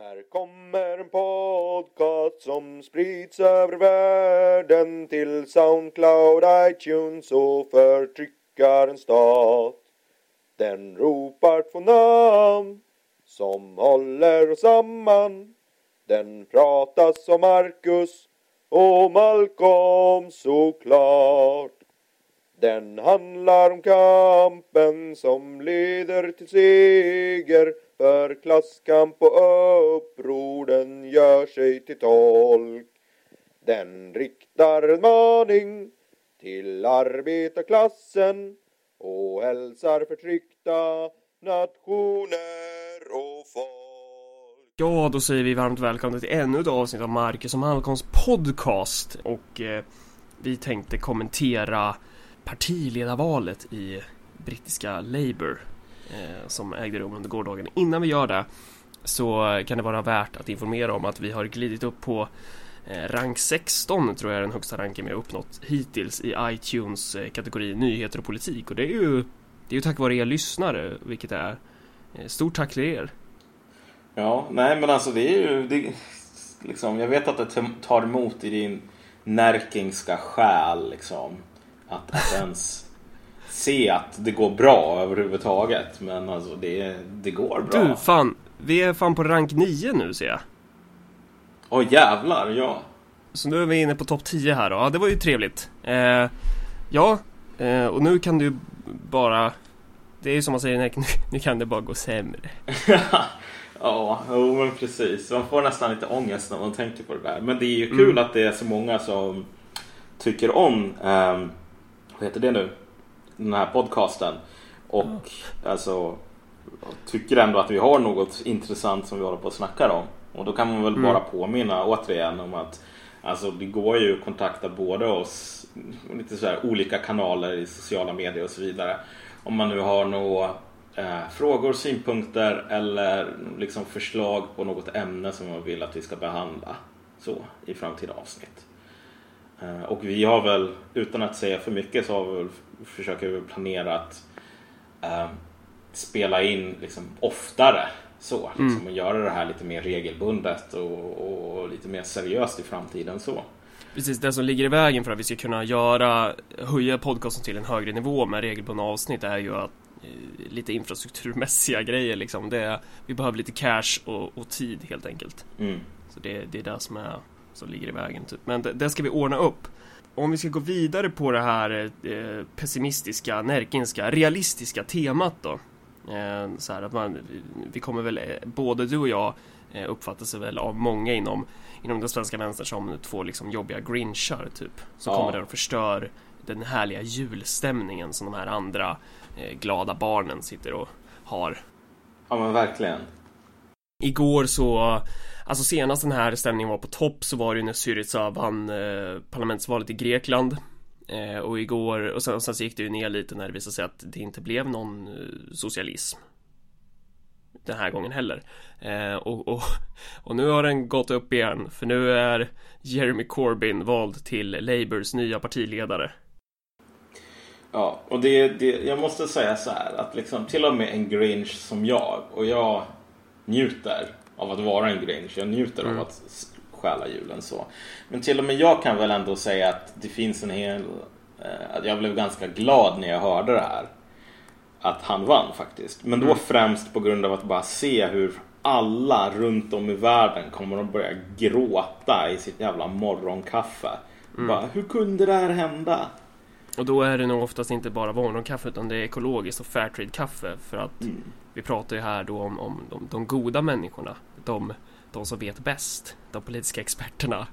Här kommer en podcast som sprids över världen till Soundcloud, iTunes och förtryckarens stat. Den ropar två namn som håller oss samman. Den pratas om Marcus och Malcolm såklart. Den handlar om kampen som leder till seger för klasskamp och uppror den gör sig till tolk. Den riktar en maning till arbetarklassen och hälsar förtryckta nationer och folk. Ja, då säger vi varmt välkomna till ännu ett avsnitt av Marcus och Malcolms podcast och eh, vi tänkte kommentera partiledarvalet i brittiska Labour Eh, som ägde rum under gårdagen. Innan vi gör det så kan det vara värt att informera om att vi har glidit upp på eh, rank 16 tror jag är den högsta ranken vi har uppnått hittills i iTunes eh, kategori nyheter och politik och det är ju det är ju tack vare er lyssnare vilket är eh, stort tack till er. Ja, nej men alltså det är ju det, liksom, jag vet att det tar emot i din närkingska själ liksom att, att ens se att det går bra överhuvudtaget. Men alltså det, det går bra. Du, fan. Vi är fan på rank 9 nu ser jag. Åh oh, jävlar, ja. Så nu är vi inne på topp 10 här då. Ja, det var ju trevligt. Eh, ja, eh, och nu kan du bara... Det är ju som man säger, nu kan det bara gå sämre. ja, jo men precis. Man får nästan lite ångest när man tänker på det där. Men det är ju kul mm. att det är så många som tycker om, eh, vad heter det nu? Den här podcasten. Och mm. alltså tycker ändå att vi har något intressant som vi håller på att snacka om. Och då kan man väl mm. bara påminna återigen om att alltså, det går ju att kontakta både oss, lite så här, olika kanaler i sociala medier och så vidare. Om man nu har några eh, frågor, synpunkter eller liksom förslag på något ämne som man vill att vi ska behandla så i framtida avsnitt. Eh, och vi har väl, utan att säga för mycket, så har vi väl, försöker vi planera att eh, spela in liksom oftare så. Liksom, mm. Och göra det här lite mer regelbundet och, och, lite mer seriöst i framtiden så. Precis, det som ligger i vägen för att vi ska kunna göra, höja podcasten till en högre nivå med regelbundna avsnitt är ju att eh, lite infrastrukturmässiga grejer liksom. Det, vi behöver lite cash och, och tid helt enkelt. Mm. Så det, det är det som är som ligger i vägen. Typ. Men det, det, ska vi ordna upp. Om vi ska gå vidare på det här eh, pessimistiska, närkinska, realistiska temat då. Eh, så här att man, vi kommer väl, eh, både du och jag eh, uppfattar sig väl av många inom, inom den svenska vänstern som två liksom jobbiga grinchar typ. Som ja. kommer där och förstör den härliga julstämningen som de här andra eh, glada barnen sitter och har. Ja men verkligen. Igår så Alltså senast den här stämningen var på topp så var det ju när Syriza vann eh, parlamentsvalet i Grekland. Eh, Och igår, och sen, och sen så gick det ju ner lite när det visade sig att det inte blev någon eh, socialism. Den här gången heller. Eh, och, och, och nu har den gått upp igen för nu är Jeremy Corbyn vald till Labours nya partiledare. Ja, och det, det, jag måste säga så här att liksom till och med en Grinch som jag och jag njuter av att vara en Grinch. Jag njuter mm. av att stjäla julen så. Men till och med jag kan väl ändå säga att det finns en hel... Eh, att jag blev ganska glad när jag hörde det här. Att han vann faktiskt. Men då mm. främst på grund av att bara se hur alla runt om i världen kommer att börja gråta i sitt jävla morgonkaffe. Mm. Bara, hur kunde det här hända? Och då är det nog oftast inte bara morgonkaffe utan det är ekologiskt och Fairtrade-kaffe för att mm. vi pratar ju här då om, om de, de, goda människorna. De, de som vet bäst. De politiska experterna.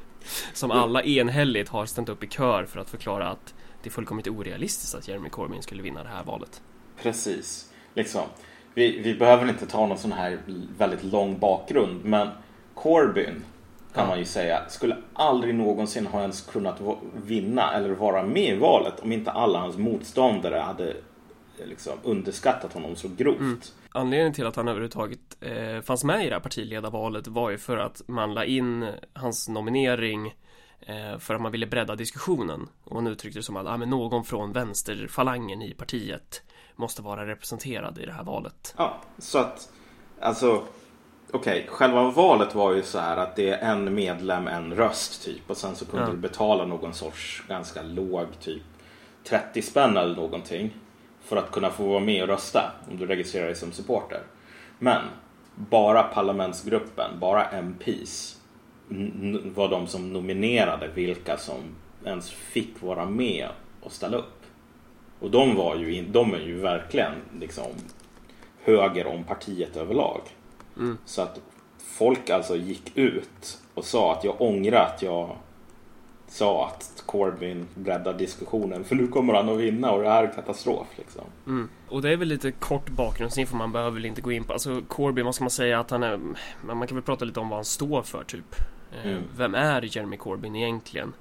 Som alla enhälligt har ställt upp i kör för att förklara att det är fullkomligt orealistiskt att Jeremy Corbyn skulle vinna det här valet. Precis. Liksom. Vi, vi behöver inte ta någon sån här väldigt lång bakgrund men Corbyn kan ja. man ju säga, skulle aldrig någonsin ha ens kunnat vinna eller vara med i valet om inte alla hans motståndare hade liksom underskattat honom så grovt. Mm. Anledningen till att han överhuvudtaget eh, fanns med i det här partiledarvalet var ju för att man la in hans nominering eh, för att man ville bredda diskussionen. Och man uttryckte det som att ah, men någon från vänsterfalangen i partiet måste vara representerad i det här valet. Ja, så att alltså okej, själva valet var ju så här att det är en medlem, en röst typ. Och sen så kunde Ja. du betala någon sorts ganska låg typ 30 spänn eller någonting. För att kunna få vara med och rösta om du registrerar dig som supporter. Men bara parlamentsgruppen, bara MPs var de som nominerade vilka som ens fick vara med och ställa upp. Och de var ju, de är ju verkligen liksom höger om partiet överlag. Mm. Så att folk alltså gick ut och sa att jag ångrar att jag sa att Corbyn breddar diskussionen för nu kommer han att vinna och det här är katastrof liksom. Mm. Och det är väl lite kort bakgrundsinfo, man behöver väl inte gå in på. Alltså Corbyn, vad ska man säga att han är... Man kan väl prata lite om vad han står för typ. Eh, Mm. Vem är Jeremy Corbyn egentligen?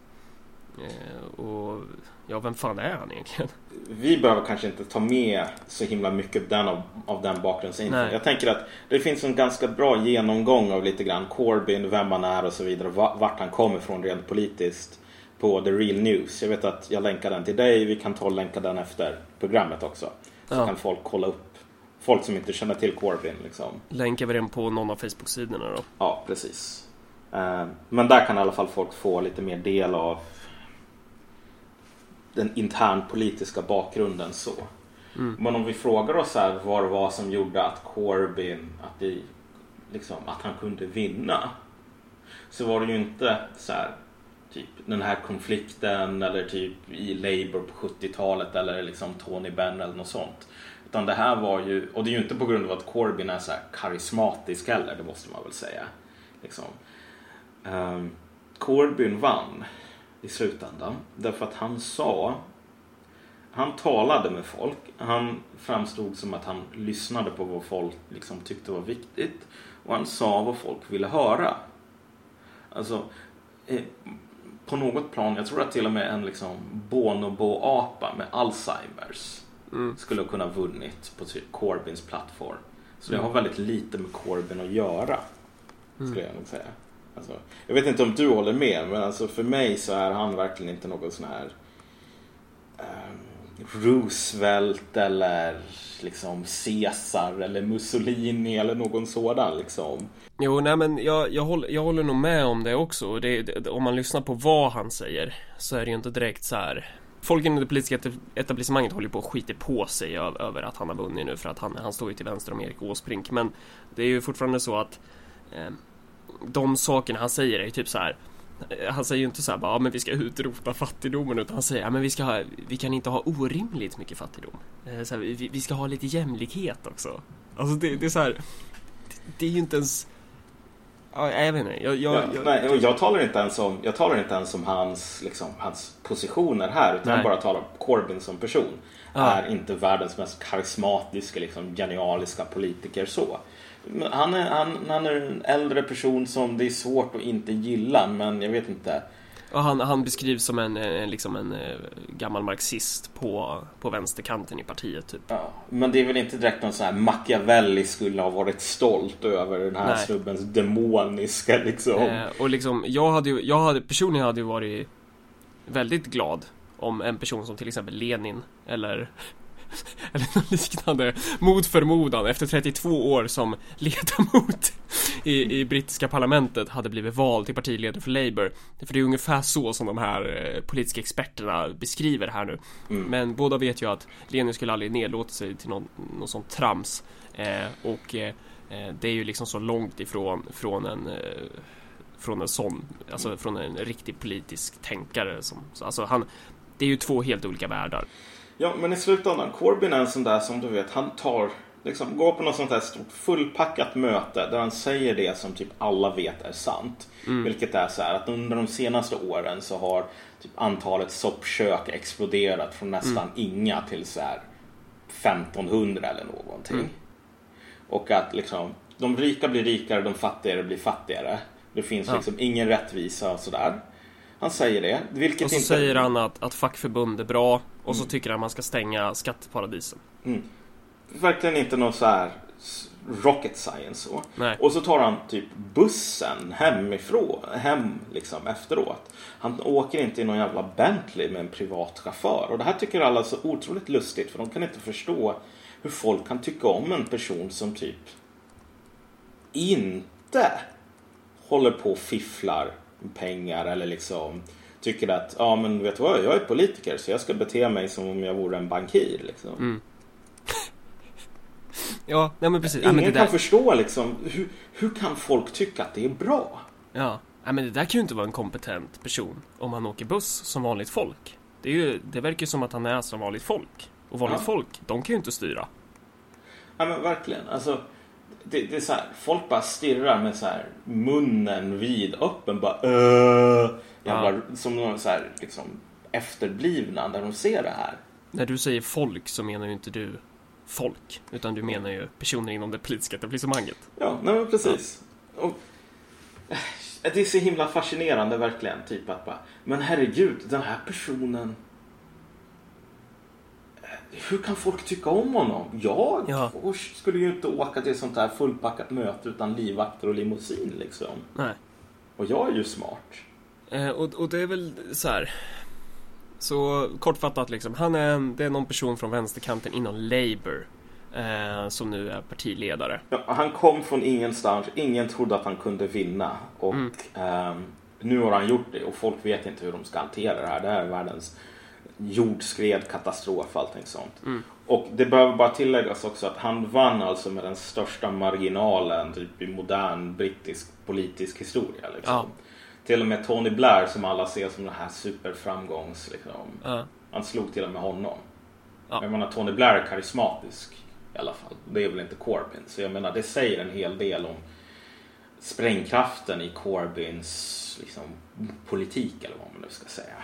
Eh, och ja, vem fan är han egentligen? Vi behöver kanske inte ta med så himla mycket den av, av den bakgrundsinfon. Jag tänker att det finns en ganska bra genomgång av lite grann Corbyn, vem han är och så vidare. va- Vart han kommer ifrån rent politiskt på The Real News. Jag vet att jag länkar den till dig. Vi kan ta och länka den efter programmet också. Så Ja. kan folk kolla upp folk som inte känner till Corbyn. Liksom. Länkar vi den på någon av Facebook-sidorna då? Ja, precis. Eh, Men där kan i alla fall folk få lite mer del av den internpolitiska bakgrunden så. Mm. Men om vi frågar oss här vad det var som gjorde att Corbyn, att, det, liksom, att han kunde vinna. Så var det ju inte så här, typ den här konflikten eller typ i Labour på 70-talet eller liksom Tony Benn eller något sånt. Utan det här var ju, och det är ju inte på grund av att Corbyn är så här karismatisk heller, det måste man väl säga. Liksom. Um, Corbyn vann i slutändan därför att han sa han talade med folk. Han framstod som att han lyssnade på vad folk liksom tyckte var viktigt. Och han sa vad folk ville höra. Alltså, eh, på något plan, jag tror att till och med en liksom bonobo-apa med Alzheimers Mm. skulle ha kunnat vunnit på Corbyns plattform. Så det har väldigt lite med Corbyn att göra. Skulle jag nog säga. Alltså, jag vet inte om du håller med, men alltså för mig så är han verkligen inte någon sån här ehm, Roosevelt eller liksom Caesar eller Mussolini eller någon sådan liksom. Jo, nej men jag, jag, håller, jag håller nog med om det också. Och Det, det, om man lyssnar på vad han säger så är det ju inte direkt så här. Folk inom det politiska etablissemanget håller ju på att skita på sig över, över att han har vunnit nu för att han, han står ju till vänster om Erik Åsbrink. Men det är ju fortfarande så att eh, de sakerna han säger är ju typ så här. Han säger ju inte så här bara, ja men vi ska utrota fattigdomen utan han säger, ja men vi ska ha, vi kan inte ha orimligt mycket fattigdom. Eh, Så här, vi, vi ska ha lite jämlikhet också. Alltså det, det är så här. Det, det är ju inte ens Ja, jag vet inte. Jag, jag, Ja, jag, nej, jag talar inte ens om, jag talar inte ens om hans, liksom, hans positioner här utan Nej. jag bara talar om Corbyn som person. Ja. Är inte världens mest karismatiska, liksom, genialiska politiker så. Han är, han, han är en äldre person som det är svårt att inte gilla men jag vet inte. och han, han beskrivs som en, en, liksom en eh, gammal marxist på, på vänsterkanten i partiet typ. Ja, men det är väl inte direkt någon sån här Machiavelli skulle ha varit stolt över den här Nej. snubbens demoniska liksom. Eh, och liksom, jag hade ju, jag hade, personligen hade ju varit väldigt glad om en person som till exempel Lenin eller eller något liknande mot förmodan efter 32 år som ledamot i, i brittiska parlamentet hade blivit vald till partiledare för Labour. För det är ungefär så som de här eh, politiska experterna beskriver det här nu. Men båda vet ju att Lenin skulle aldrig nedlåta sig till någon, någon sån trams. Eh, och eh, eh, det är ju liksom så långt ifrån från en eh, från en sån, alltså från en riktig politisk tänkare som, så- alltså han, det är ju två helt olika världar. Ja, men i slutändan, Corbyn är en sån där som du vet, han tar, liksom, går på något sånt här stort fullpackat möte där han säger det som typ alla vet är sant. Vilket är så här att under de senaste åren så har typ antalet soppkök exploderat från nästan inga till så här 1500 eller någonting. Och att liksom, de rika blir rikare, de fattigare blir fattigare. Det finns Ja. liksom ingen rättvisa och sådär. Han säger det, vilket Och så inte... säger han att, att fackförbund är bra och så tycker han man ska stänga skatteparadisen. verkligen inte någon så här rocket science så. Nej. Och så tar han typ bussen hemifrån, hem liksom efteråt. Han åker inte i någon jävla Bentley med en privat chaufför. Och det här tycker alla är så otroligt lustigt för de kan inte förstå hur folk kan tycka om en person som typ inte håller på och fifflar pengar eller liksom tycker att ja men vet du vad, jag är politiker så jag ska bete mig som om jag vore en bankir liksom. Mm. ja, nej men precis. Ingen ja, men kan där, förstå liksom hur, hur kan folk tycka att det är bra? ja, ja, men det där kan ju inte vara en kompetent person om han åker buss som vanligt folk. Det, är ju, det verkar ju som att han är som vanligt folk. Och vanligt Ja. folk, de kan ju inte styra. Ja men verkligen. Alltså, det, det är så här, folk bara stirrar med så här munnen vid öppen bara öh, jävla, som någon så här liksom efterblivna när de ser det här. När du säger folk så menar ju inte du folk, utan du menar ju personer inom det politiska etablissemanget. Ja, nej men precis. Och, eh, det är så himla fascinerande verkligen. Typ att bara, men herregud, den här personen. Eh, Hur kan folk tycka om honom? Jag Ja. skulle ju inte åka till ett sånt här fullpackat möte utan livvakter och limousin liksom. Nej. Och jag är ju smart. Eh, och, och det är väl så här. Så kortfattat liksom, han är, det är någon person från vänsterkanten inom Labour. Eh, som nu är partiledare. Ja, han kom från ingenstans. Ingen trodde att han kunde vinna. Och Mm. ehm, nu har han gjort det och folk vet inte hur de ska hantera det här. Det här är världens jordskred, katastrof, allting sånt. Mm. Och det behöver bara tilläggas också att han vann alltså med den största marginalen typ i modern brittisk politisk historia. Liksom. Ja. Till och med Tony Blair som alla ser som den här superframgångs... Liksom, Ja. han slog till och med honom. Ja. Jag menar Tony Blair är karismatisk i alla fall. Det är väl inte Corbyn. Så jag menar det säger en hel del om sprängkraften i Corbyns liksom, politik eller vad man nu ska säga.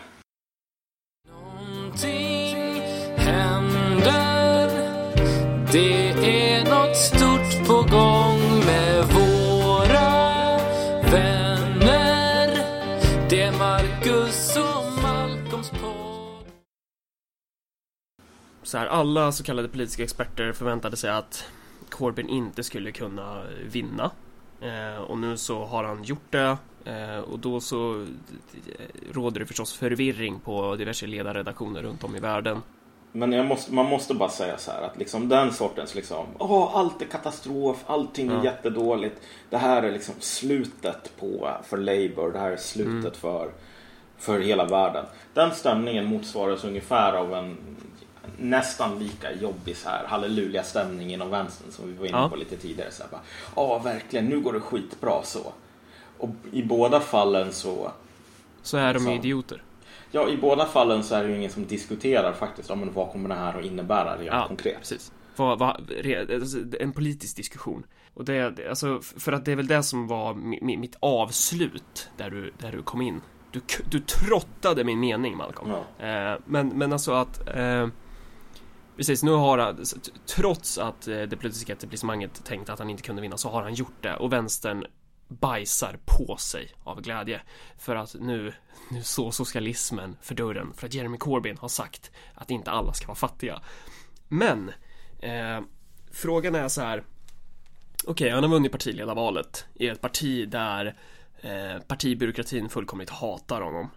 Någonting händer Det är något stort på gång med våra vänner Det är Marcus och Malcolms podd Så här, alla så kallade politiska experter förväntade sig att Corbyn inte skulle kunna vinna. Eh, och nu så har han gjort det. Eh, och då så eh, råder det förstås förvirring på diverse ledarredaktioner runt om i världen. Men måste, man måste bara säga så här att liksom den sortens liksom, åh allt är katastrof, allting är Ja. jättedåligt. Det här är liksom slutet på, för Labour, det här är slutet för, för hela världen. Den stämningen motsvaras ungefär av en nästan lika jobbig så här halleluja-stämning inom vänstern som vi var inne Ja. på lite tidigare. Så här, bara, Ja, verkligen, nu går det skitbra så. Och i båda fallen så Så är de Så. idioter. Ja, i båda fallen så är det ju ingen som diskuterar faktiskt om men vad kommer det här att innebära rent Ja, konkret. precis. Vad, vad, alltså, en politisk diskussion. Och det, alltså, för att det är väl det som var mi, mi, mitt avslut där du, där du kom in. Du, du trottade min mening, Malcolm. Ja. Eh, men, men alltså att... Eh, precis, nu har han... Trots att eh, det politiska etablissemanget tänkte att han inte kunde vinna så har han gjort det. Och vänstern bajsar på sig av glädje. För att nu, nu så socialismen för dörren. För att Jeremy Corbyn har sagt att inte alla ska vara fattiga. Men eh, frågan är så här. Okej, han har vunnit partiledarvalet i ett parti där eh, partibyråkratin fullkomligt hatar honom.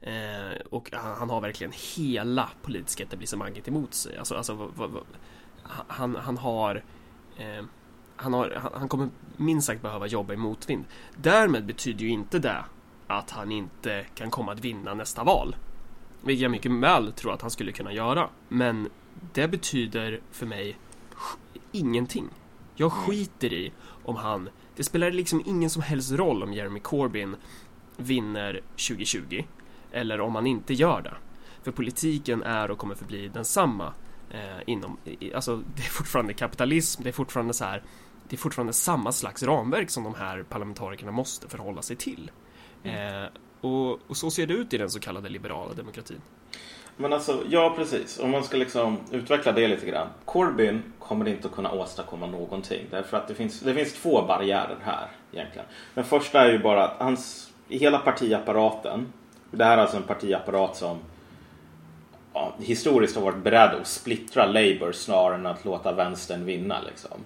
Eh, och han, har verkligen hela politiska etablissemanget emot sig. Alltså, alltså han, han har eh, han, har, han, han kommer minst sagt behöva jobba i motvind. Därmed betyder ju inte det att han inte kan komma att vinna nästa val. Vilket jag mycket väl tror att han skulle kunna göra. Men det betyder för mig ingenting. Jag skiter i om han... Det spelar liksom ingen som helst roll om Jeremy Corbyn vinner 2020 eller om han inte gör det. För politiken är och kommer förbli densamma eh, inom, alltså det är fortfarande kapitalism, det är fortfarande så här, det är fortfarande samma slags ramverk som de här parlamentarikerna måste förhålla sig till. Eh, och, och så ser det ut i den så kallade liberala demokratin. Men alltså, ja precis. Om man ska liksom utveckla det lite grann. Corbyn kommer inte att kunna åstadkomma någonting. Därför att det finns, det finns två barriärer här egentligen. Den första är ju bara att hans, hela partiapparaten. Det här är alltså en partiapparat som ja, historiskt har varit beredd att splittra Labour snarare än att låta vänstern vinna. Liksom.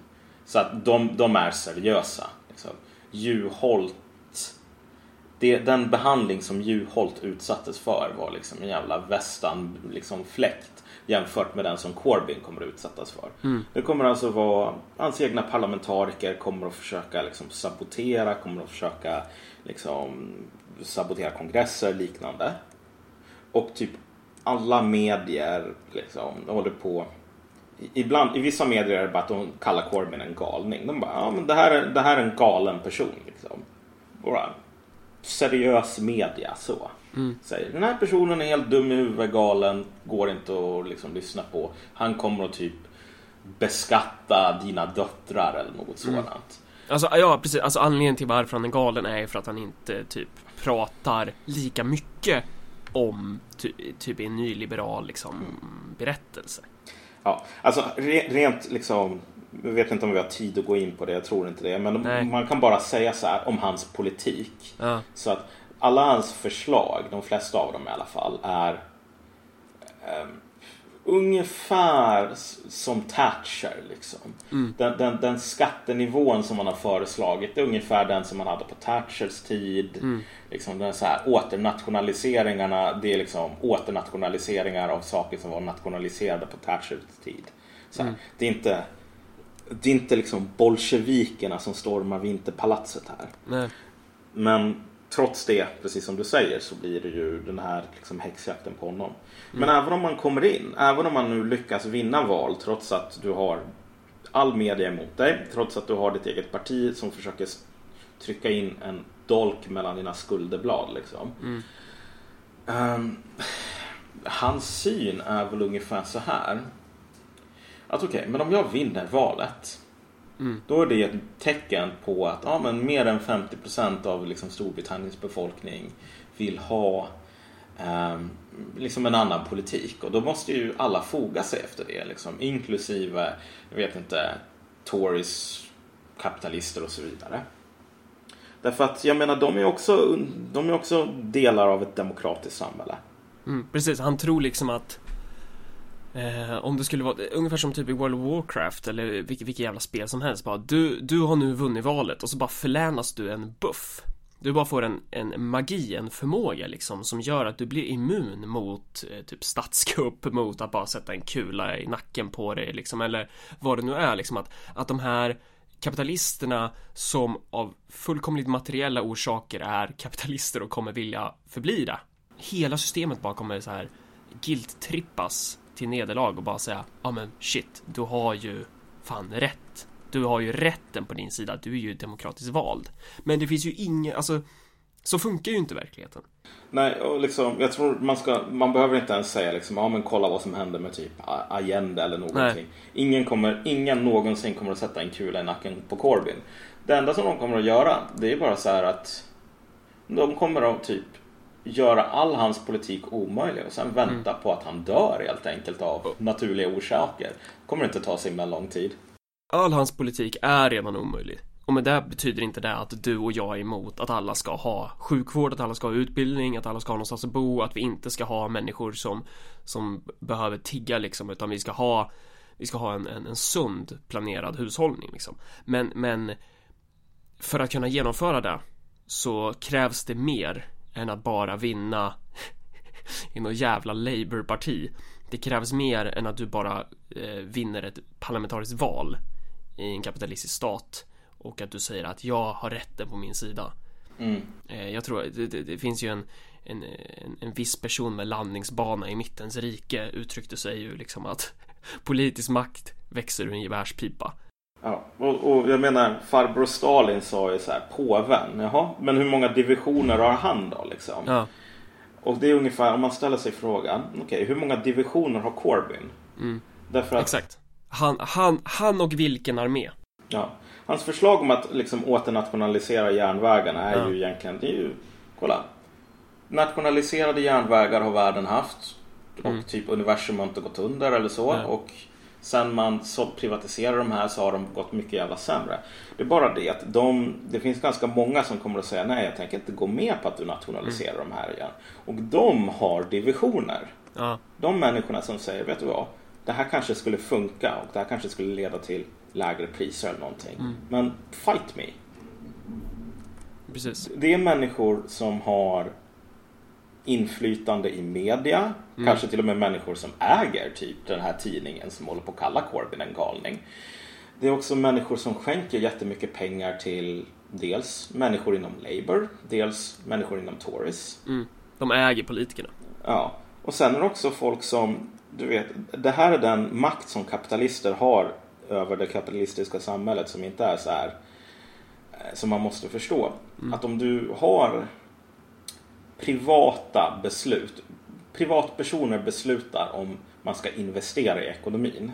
Så att de, de är seriösa. Liksom. Juholt det, den behandling som Juholt utsattes för var liksom en jävla västan liksom fläkt jämfört med den som Corbyn kommer att utsättas för. Det kommer alltså vara hans egna parlamentariker kommer att försöka liksom sabotera, kommer att försöka liksom sabotera kongresser liknande. Och typ alla medier liksom håller på Ibland, I vissa medier är det bara att de kallar Corbyn en galning. De bara, ja men det här är, det här är en galen person. Liksom. Bara seriös media så. Säger den här personen är helt dum i huvudet, galen, går inte att liksom lyssna på. Han kommer att typ beskatta dina döttrar eller något sådant. Alltså, ja precis, alltså anledningen till varför han är galen är ju för att han inte typ pratar lika mycket om ty, typ en nyliberal liksom berättelse. Ja, alltså re, rent liksom jag vet inte om vi har tid att gå in på det, jag tror inte det. Men Nej. man kan bara säga så här om hans politik. Ja. Så att alla hans förslag, de flesta av dem i alla fall, är ehm, ungefär som Thatcher. Liksom. Den, den, den skattenivån som man har föreslagit är ungefär den som man hade på Thatchers tid. Liksom den så här, åternationaliseringarna, det är liksom åternationaliseringar av saker som var nationaliserade på Thatchers tid. Så här, Det är inte det är inte liksom bolsjevikerna som stormar Vinterpalatset här. Nej. Men trots det, precis som du säger, så blir det ju den här liksom häxjakten på honom. Men även om man kommer in, även om man nu lyckas vinna val trots att du har all media emot dig, trots att du har ditt eget parti som försöker trycka in en dolk mellan dina skulderblad liksom. Ehm, hans syn är väl ungefär så här. Att okej, men om jag vinner valet då är det ett tecken på att ja, men mer än 50% av liksom Storbritanniens befolkning vill ha ehm, liksom en annan politik. Och då måste ju alla foga sig efter det. Liksom, inklusive, jag vet inte, Tories, kapitalister och så vidare. Därför att jag menar, de är också, de är också delar av ett demokratiskt samhälle. Mm, precis, han tror liksom att eh, om det skulle vara ungefär som typ i World of Warcraft eller vilket, vilket jävla spel som helst bara du, du har nu vunnit valet och så bara förlänas du en buff du bara får en, en magi, en förmåga liksom som gör att du blir immun mot eh, typ statskupp, mot att bara sätta en kula i nacken på dig liksom eller vad det nu är liksom att, att de här kapitalisterna som av fullkomligt materiella orsaker är kapitalister och kommer vilja förbli det. Hela systemet bara kommer så här guilt-trippas till nederlag och bara säga ja men shit, du har ju fan rätt. Du har ju rätten på din sida, du är ju demokratiskt vald. Men det finns ju inget, alltså så funkar ju inte verkligheten. Nej, och liksom, jag tror man ska, man behöver inte ens säga liksom, ja men kolla vad som hände med typ Allende eller någonting. Nej. Ingen kommer, ingen någonsin kommer att sätta en kula i nacken på Corbyn. Det enda som de kommer att göra, det är bara så här att de kommer att typ göra all hans politik omöjlig och sen vänta på att han dör helt enkelt av naturliga orsaker. kommer inte ta sig med lång tid. All hans politik är redan omöjlig. Och med det betyder inte det att du och jag är emot att alla ska ha sjukvård, att alla ska ha utbildning, att alla ska ha någonstans att bo, att vi inte ska ha människor som, som behöver tigga liksom, utan vi ska ha vi ska ha en, en, en sund planerad hushållning liksom. Men, men för att kunna genomföra det så krävs det mer än att bara vinna i något jävla labourparti. Det krävs mer än att du bara eh, vinner ett parlamentariskt val i en kapitalistisk stat och att du säger att jag har rätten på min sida. Mm. Eh, jag tror det, det, det finns ju en, en, en, en viss person med landningsbana i mittens rike uttryckte sig ju liksom att politisk makt växer ur en gevärspipa. Ja, och, och jag menar farbror Stalin sa ju så här, påven, jaha, men hur många divisioner har han då liksom? Ja, Och det är ungefär, om man ställer sig frågan, okej, hur många divisioner har Corbyn? Därför att, exakt. Han, han, han och vilken armé? ja, hans förslag om att liksom åternationalisera järnvägarna är Ja. ju egentligen, det är ju, kolla. Nationaliserade järnvägar har världen haft. Och typ universum har inte gått under eller så. Nej. Och sen man privatiserar de här så har de gått mycket jävla sämre. Det är bara det att de, det finns ganska många som kommer att säga nej jag tänker inte gå med på att du nationaliserar de här igen. Och de har divisioner. Ja, De människorna som säger, vet du vad? Det här kanske skulle funka och det här kanske skulle leda till lägre priser eller någonting. Men fight me. precis. Det är människor som har inflytande i media. Kanske till och med människor som äger typ den här tidningen som håller på att kalla Corbyn en galning. Det är också människor som skänker jättemycket pengar till dels människor inom Labour, dels människor inom Tories. Mm. De äger politikerna. Ja, och sen är det också folk som, du vet, det här är den makt som kapitalister har över det kapitalistiska samhället som inte är så här eh, som man måste förstå. Att om du har privata beslut, privatpersoner beslutar om man ska investera i ekonomin.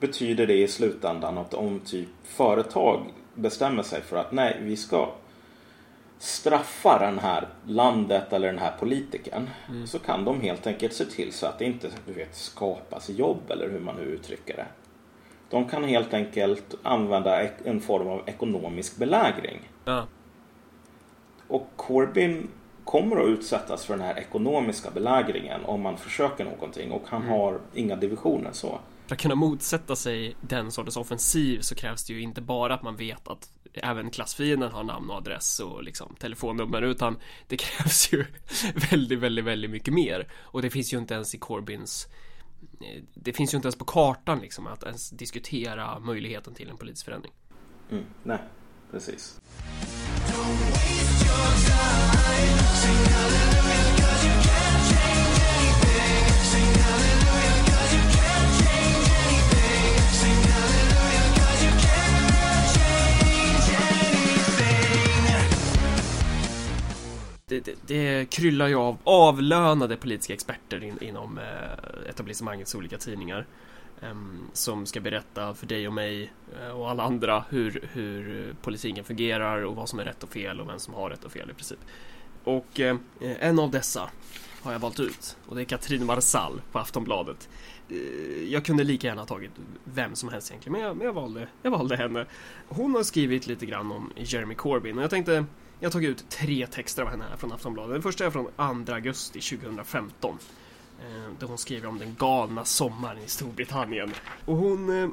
Betyder det i slutändan att om typ företag bestämmer sig för att nej, vi ska straffa den här landet eller den här politikern så kan de helt enkelt se till så att det inte du vet, skapas jobb eller hur man nu uttrycker det. De kan helt enkelt använda en form av ekonomisk belägring. Ja. Och Corbyn kommer att utsättas för den här ekonomiska belägringen om man försöker någonting och han har inga divisioner så. För att kunna motsätta sig den sortens offensiv så krävs det ju inte bara att man vet att även klassfienden har namn och adress och liksom telefonnummer utan det krävs ju väldigt, väldigt, väldigt mycket mer. Och det finns ju inte ens i Corbyns eh, det finns ju inte ens på kartan liksom att ens diskutera möjligheten till en politisk förändring. Mm, nej, precis. Det, det, det kryllar ju av avlönade politiska experter in, inom eh, etablissemangets olika tidningar. Eh, som ska berätta för dig och mig eh, och alla andra hur, hur politiken fungerar och vad som är rätt och fel och vem som har rätt och fel i princip. Och eh, en av dessa har jag valt ut och det är Katrin Marsall på Aftonbladet. Eh, jag kunde lika gärna ha tagit vem som helst egentligen, men jag, men jag, valde, jag valde henne. Hon har skrivit lite grann om Jeremy Corbyn och jag tänkte jag har tagit ut tre texter av henne här från Aftonbladet. Den första är från 2 augusti 2015. eh, Där hon skriver om den galna sommaren i Storbritannien. Och hon eh,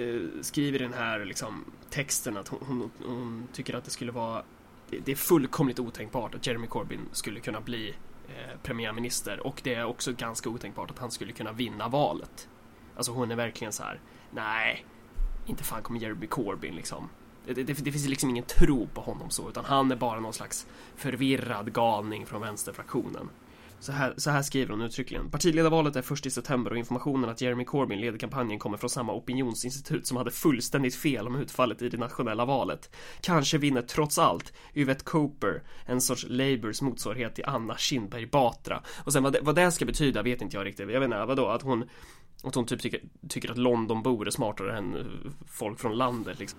eh skriver den här liksom, texten att hon, hon, hon tycker att det skulle vara det, det är fullkomligt otänkbart att Jeremy Corbyn skulle kunna bli eh, premiärminister och det är också ganska otänkbart att han skulle kunna vinna valet. Alltså hon är verkligen så här. nej, inte fan kommer Jeremy Corbyn liksom. Det, det, det finns liksom ingen tro på honom så, utan han är bara någon slags förvirrad galning från vänsterfraktionen. Så här, så här skriver hon uttryckligen. Partiledarvalet är först i september och informationen att Jeremy Corbyn leder kampanjen kommer från samma opinionsinstitut som hade fullständigt fel om utfallet i det nationella valet. Kanske vinner trots allt Yvette Cooper, en sorts Labours motsvarighet till Anna Kinberg Batra. Och sen vad det, vad det ska betyda vet inte jag riktigt. Jag vet inte, vadå? Att hon, att hon typ tycker, tycker att Londonbor är smartare än eh, folk från landet liksom.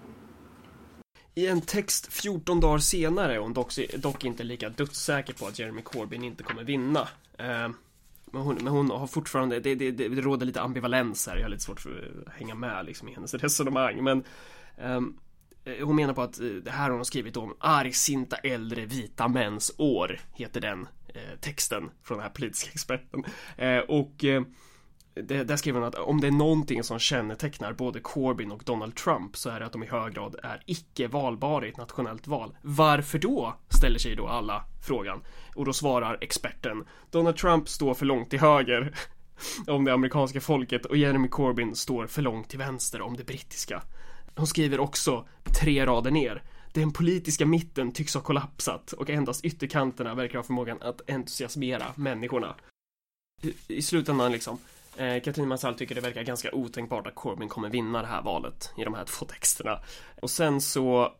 I en text 14 dagar senare är hon dock, dock inte lika dödssäker på att Jeremy Corbyn inte kommer vinna. Eh, men, hon, men hon har fortfarande, det, det, det, det råder lite ambivalens här, jag har lite svårt för att hänga med liksom i hennes resonemang. Men ehm, eh, hon menar på att eh, det här har hon skrivit om argsinta äldre vita mäns år, heter den eh, texten från den här politiska experten. Eh, och eh, det, där skriver hon att om det är någonting som kännetecknar både Corbyn och Donald Trump så är det att de i hög grad är icke valbara i ett nationellt val. Varför då? Ställer sig då alla frågan. Och då svarar experten Donald Trump står för långt till höger om det amerikanska folket och Jeremy Corbyn står för långt till vänster om det brittiska. Hon skriver också tre rader ner den politiska mitten tycks ha kollapsat och endast ytterkanterna verkar ha förmågan att entusiasmera människorna. I, i slutändan liksom Eh, Katrin Mansall tycker det verkar ganska otänkbart att Corbyn kommer vinna det här valet i de här två texterna. Och sen så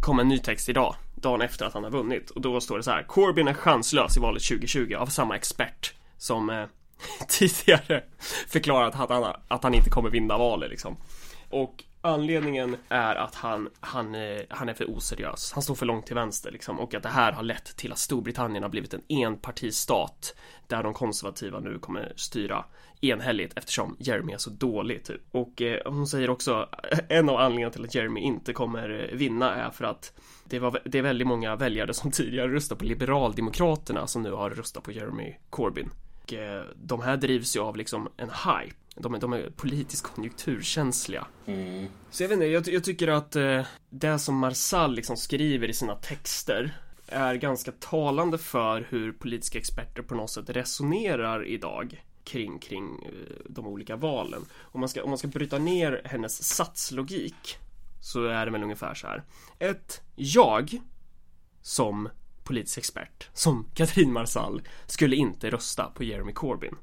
kom en ny text idag, dagen efter att han har vunnit. Och då står det så här. Corbyn är chanslös i valet 2020 av samma expert som eh, tidigare förklarat att han, att han inte kommer vinna valet liksom. Och anledningen är att han, han, eh, han är för oseriös. Han står för långt till vänster liksom. Och att det här har lett till att Storbritannien har blivit en enpartistat där de konservativa nu kommer styra enhälligt eftersom Jeremy är så dålig typ. Och eh, hon säger också en av anledningarna till att Jeremy inte kommer eh, vinna är för att det, var, det är väldigt många väljare som tidigare röstade på Liberaldemokraterna som nu har röstat på Jeremy Corbyn. Och, eh, de här drivs ju av liksom en hype. De är, de är politiskt konjunkturkänsliga. Så jag vet inte, jag, jag tycker att eh, det som Marsall liksom skriver i sina texter är ganska talande för hur politiska experter på något sätt resonerar idag kring, kring eh, de olika valen. Om man, ska, om man ska bryta ner hennes satslogik så är det väl ungefär så här. Ett, jag som politisk expert, som Katrin Marsall, skulle inte rösta på Jeremy Corbyn.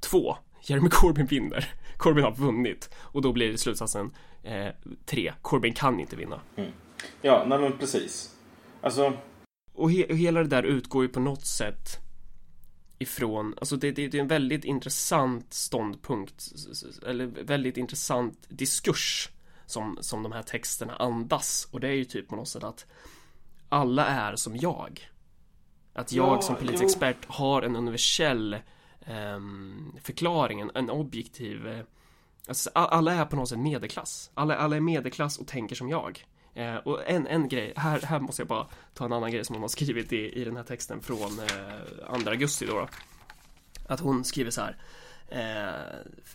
Två, Jeremy Corbyn vinner. Corbyn har vunnit och då blir slutsatsen eh, tre, Corbyn kan inte vinna. Ja, nej men precis. Alltså, Och, he och hela det där utgår ju på något sätt ifrån, alltså det, det, det är en väldigt intressant ståndpunkt, eller väldigt intressant diskurs som, som de här texterna andas. Och det är ju typ på något sätt att alla är som jag. Att jag Ja, som politisk expert har en universell Ehm, förklaringen, förklaring, en, en objektiv eh, Alltså, alla är på något sätt medelklass. Alla, alla är medelklass och tänker som jag. Eh, och en, en grej, här, här måste jag bara ta en annan grej som hon har skrivit i, i den här texten från eh, 2 augusti då, då. Att hon skriver så här. Eh,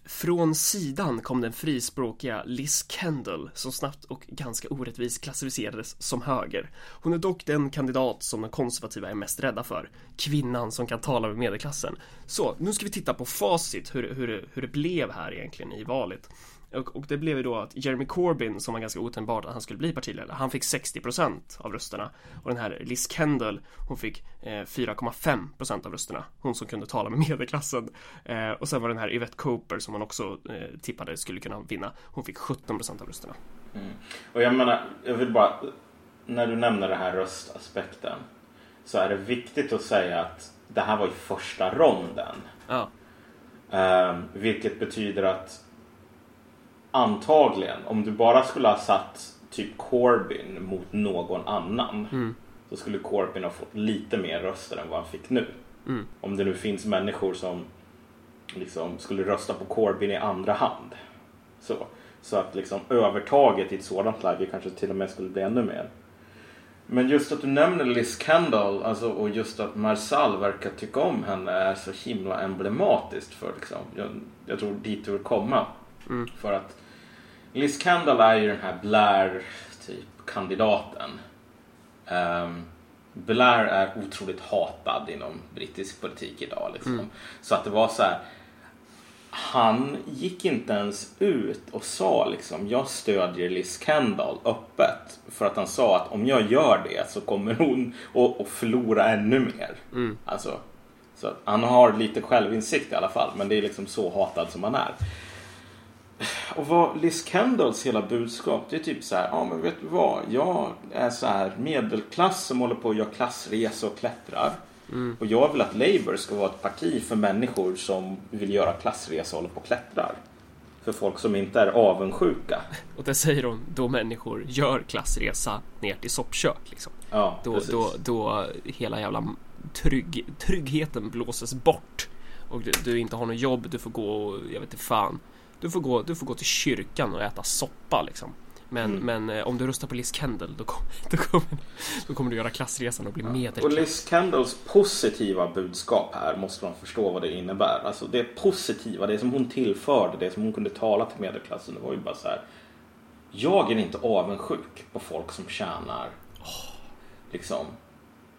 från sidan kom den frispråkiga Liz Kendall som snabbt och ganska orättvist klassificerades som höger. Hon är dock den kandidat som de konservativa är mest rädda för. Kvinnan som kan tala med medelklassen. Så, nu ska vi titta på facit hur, hur, hur det blev här egentligen i valet. Och, och det blev ju då att Jeremy Corbyn, som var ganska otänkbart att han skulle bli partiledare, han fick 60% av rösterna. Och den här Liz Kendall, hon fick eh, 4,5% av rösterna. Hon som kunde tala med medelklassen. Eh, och sen var den här Yvette Cooper som man också eh, tippade skulle kunna vinna. Hon fick 17% av rösterna. och jag menar, jag vill bara, när du nämner den här röstaspekten så är det viktigt att säga att det här var i första ronden. Ja, Ehm, vilket betyder att antagligen, om du bara skulle ha satt typ Corbyn mot någon annan så skulle Corbyn ha fått lite mer röster än vad han fick nu. Om det nu finns människor som liksom skulle rösta på Corbyn i andra hand. Så, så att liksom övertaget i ett sådant läge kanske till och med skulle bli ännu mer. Men just att du nämner Liz Kendall alltså, och just att Marsall verkar tycka om henne är så himla emblematiskt för liksom, jag, jag tror dit du vill komma. För att Liz Kendall är ju den här Blair typ kandidaten. Um, Blair är otroligt hatad inom brittisk politik idag. Liksom. Så att det var så här. Han gick inte ens ut och sa liksom jag stödjer Liz Kendall öppet. För att han sa att om jag gör det så kommer hon att förlora ännu mer. Alltså, så att han har lite självinsikt i alla fall. Men det är liksom så hatad som han är. Och vad Liz Kendalls hela budskap det är typ så här, ja men vet du vad, jag är så här medelklass som håller på att göra klassresor och klättrar. Och jag vill att Labour ska vara ett parti för människor som vill göra klassresor och håller på och klättrar. För folk som inte är avundsjuka. och det säger hon då människor gör klassresa ner till soppkök liksom. Ja, Då, precis. då, då hela jävla trygg, tryggheten blåses bort. Och du, du inte har något jobb, du får gå och, jag vet inte fan. Du får gå, du får gå till kyrkan och äta soppa liksom. Men, men eh, om du röstar på Liz Kendall då, kom, då, kommer, då kommer du göra klassresan och bli Och medelklass. Liz Kendalls positiva budskap här måste man förstå vad det innebär. Alltså det positiva, det som hon tillförde, det som hon kunde tala till medelklassen, det var ju bara så här. Jag är inte avundsjuk på folk som tjänar liksom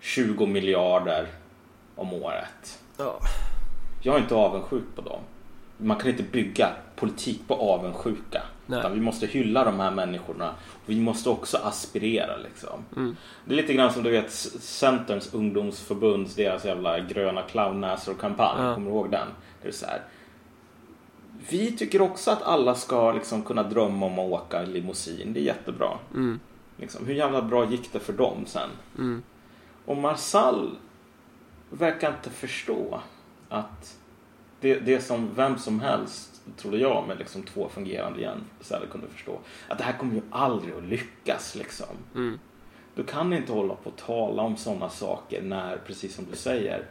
20 miljarder om året. Ja. Jag är inte avundsjuk på dem. Man kan inte bygga politik på avundsjuka. Nej. Utan vi måste hylla de här människorna. Vi måste också aspirera liksom. Det är lite grann som du vet Centerns ungdomsförbunds deras jävla gröna clownnäsor-kampanj. Ja. Kommer du ihåg den? Det är så här. Vi tycker också att alla ska liksom kunna drömma om att åka limousin. Det är jättebra. Mm. Liksom, hur jävla bra gick det för dem sen? Mm. Och Marsall verkar inte förstå att det, det som vem som helst, trodde jag, med liksom två fungerande hjärnceller kunde förstå. Att det här kommer ju aldrig att lyckas liksom. Mm. Du kan inte hålla på och tala om sådana saker när, precis som du säger,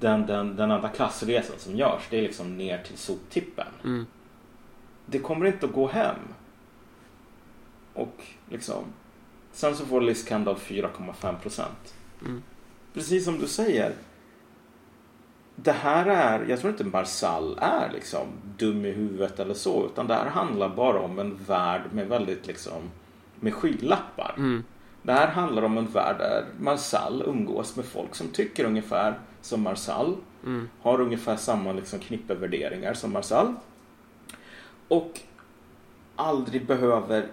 den, den, den enda klassresan som görs, det är liksom ner till soptippen. Mm. Det kommer inte att gå hem. Och liksom, sen så får Liz Kendall 4,5 procent. Mm. Precis som du säger. Det här är, jag tror inte Marsall är liksom dum i huvudet eller så. Utan det här handlar bara om en värld med väldigt liksom, med skylappar. Mm. Det här handlar om en värld där Marsall umgås med folk som tycker ungefär som Marsall. Har ungefär samma liksom, knippe värderingar som Marsall. Och aldrig behöver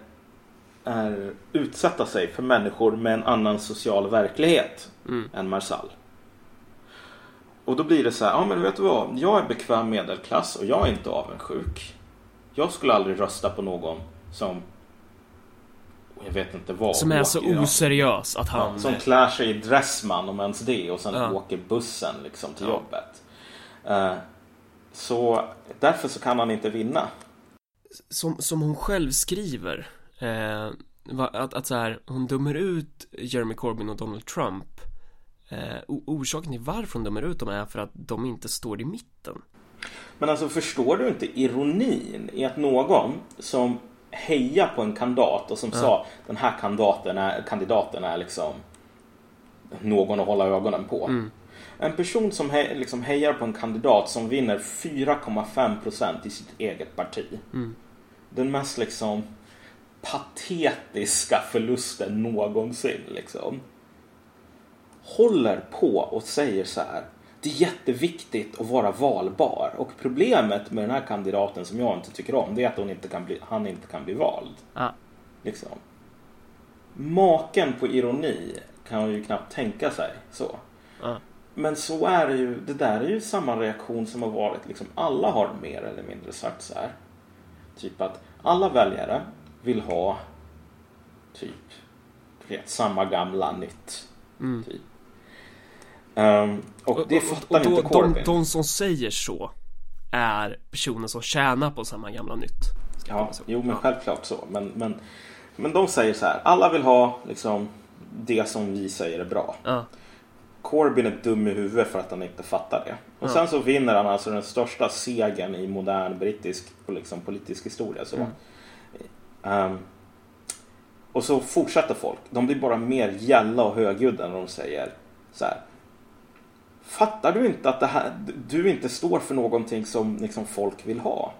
är, utsätta sig för människor med en annan social verklighet än Marsall. Och då blir det så här, ja men vet du vad, jag är bekväm medelklass och jag är inte avundsjuk. Jag skulle aldrig rösta på någon som, jag vet inte vad. Som är så åker, ja. oseriös att Ja, han... som klär sig i Dressman om ens det och sen Ja. åker bussen liksom till Ja. jobbet. Eh, så därför så kan han inte vinna. som, som hon själv skriver eh, att, att så här, hon dömer ut Jeremy Corbyn och Donald Trump eh, orsaken till varför hon dömer ut dem är för att de inte står i mitten Men alltså förstår du inte ironin i att någon som hejar på en kandidat och som sa den här kandidaten är, kandidaten är liksom någon att hålla ögonen på. En person som he, liksom hejar på en kandidat som vinner 4,5% i sitt eget parti. Den mest liksom patetiska förlusten någonsin. Liksom. Håller på och säger så här. Det är jätteviktigt att vara valbar. Och problemet med den här kandidaten som jag inte tycker om det är att hon inte kan bli, han inte kan bli vald. ah, Liksom. Maken på ironi kan man ju knappt tänka sig. så. ah. Men så är det ju, det där är ju samma reaktion som har varit, liksom alla har mer eller mindre sagt så här. Typ att alla väljare vill ha typ vet, samma gamla nytt. Typ. Ehm, och det fattar då, inte de, Corbyn. de som säger så är personer som tjänar på samma gamla nytt Ja, jo men självklart så. Men, men, men de säger så här, alla vill ha liksom det som vi säger är bra. Ja, Corbyn är dum i huvudet för att han inte fattar det. Och Ja. sen så vinner han alltså den största segern i modern brittisk liksom, politisk historia. Så. Ehm, och så fortsätter folk. De blir bara mer gälla och högljudda när de säger så här. Fattar du inte att det här, du inte står för någonting som liksom, folk vill ha?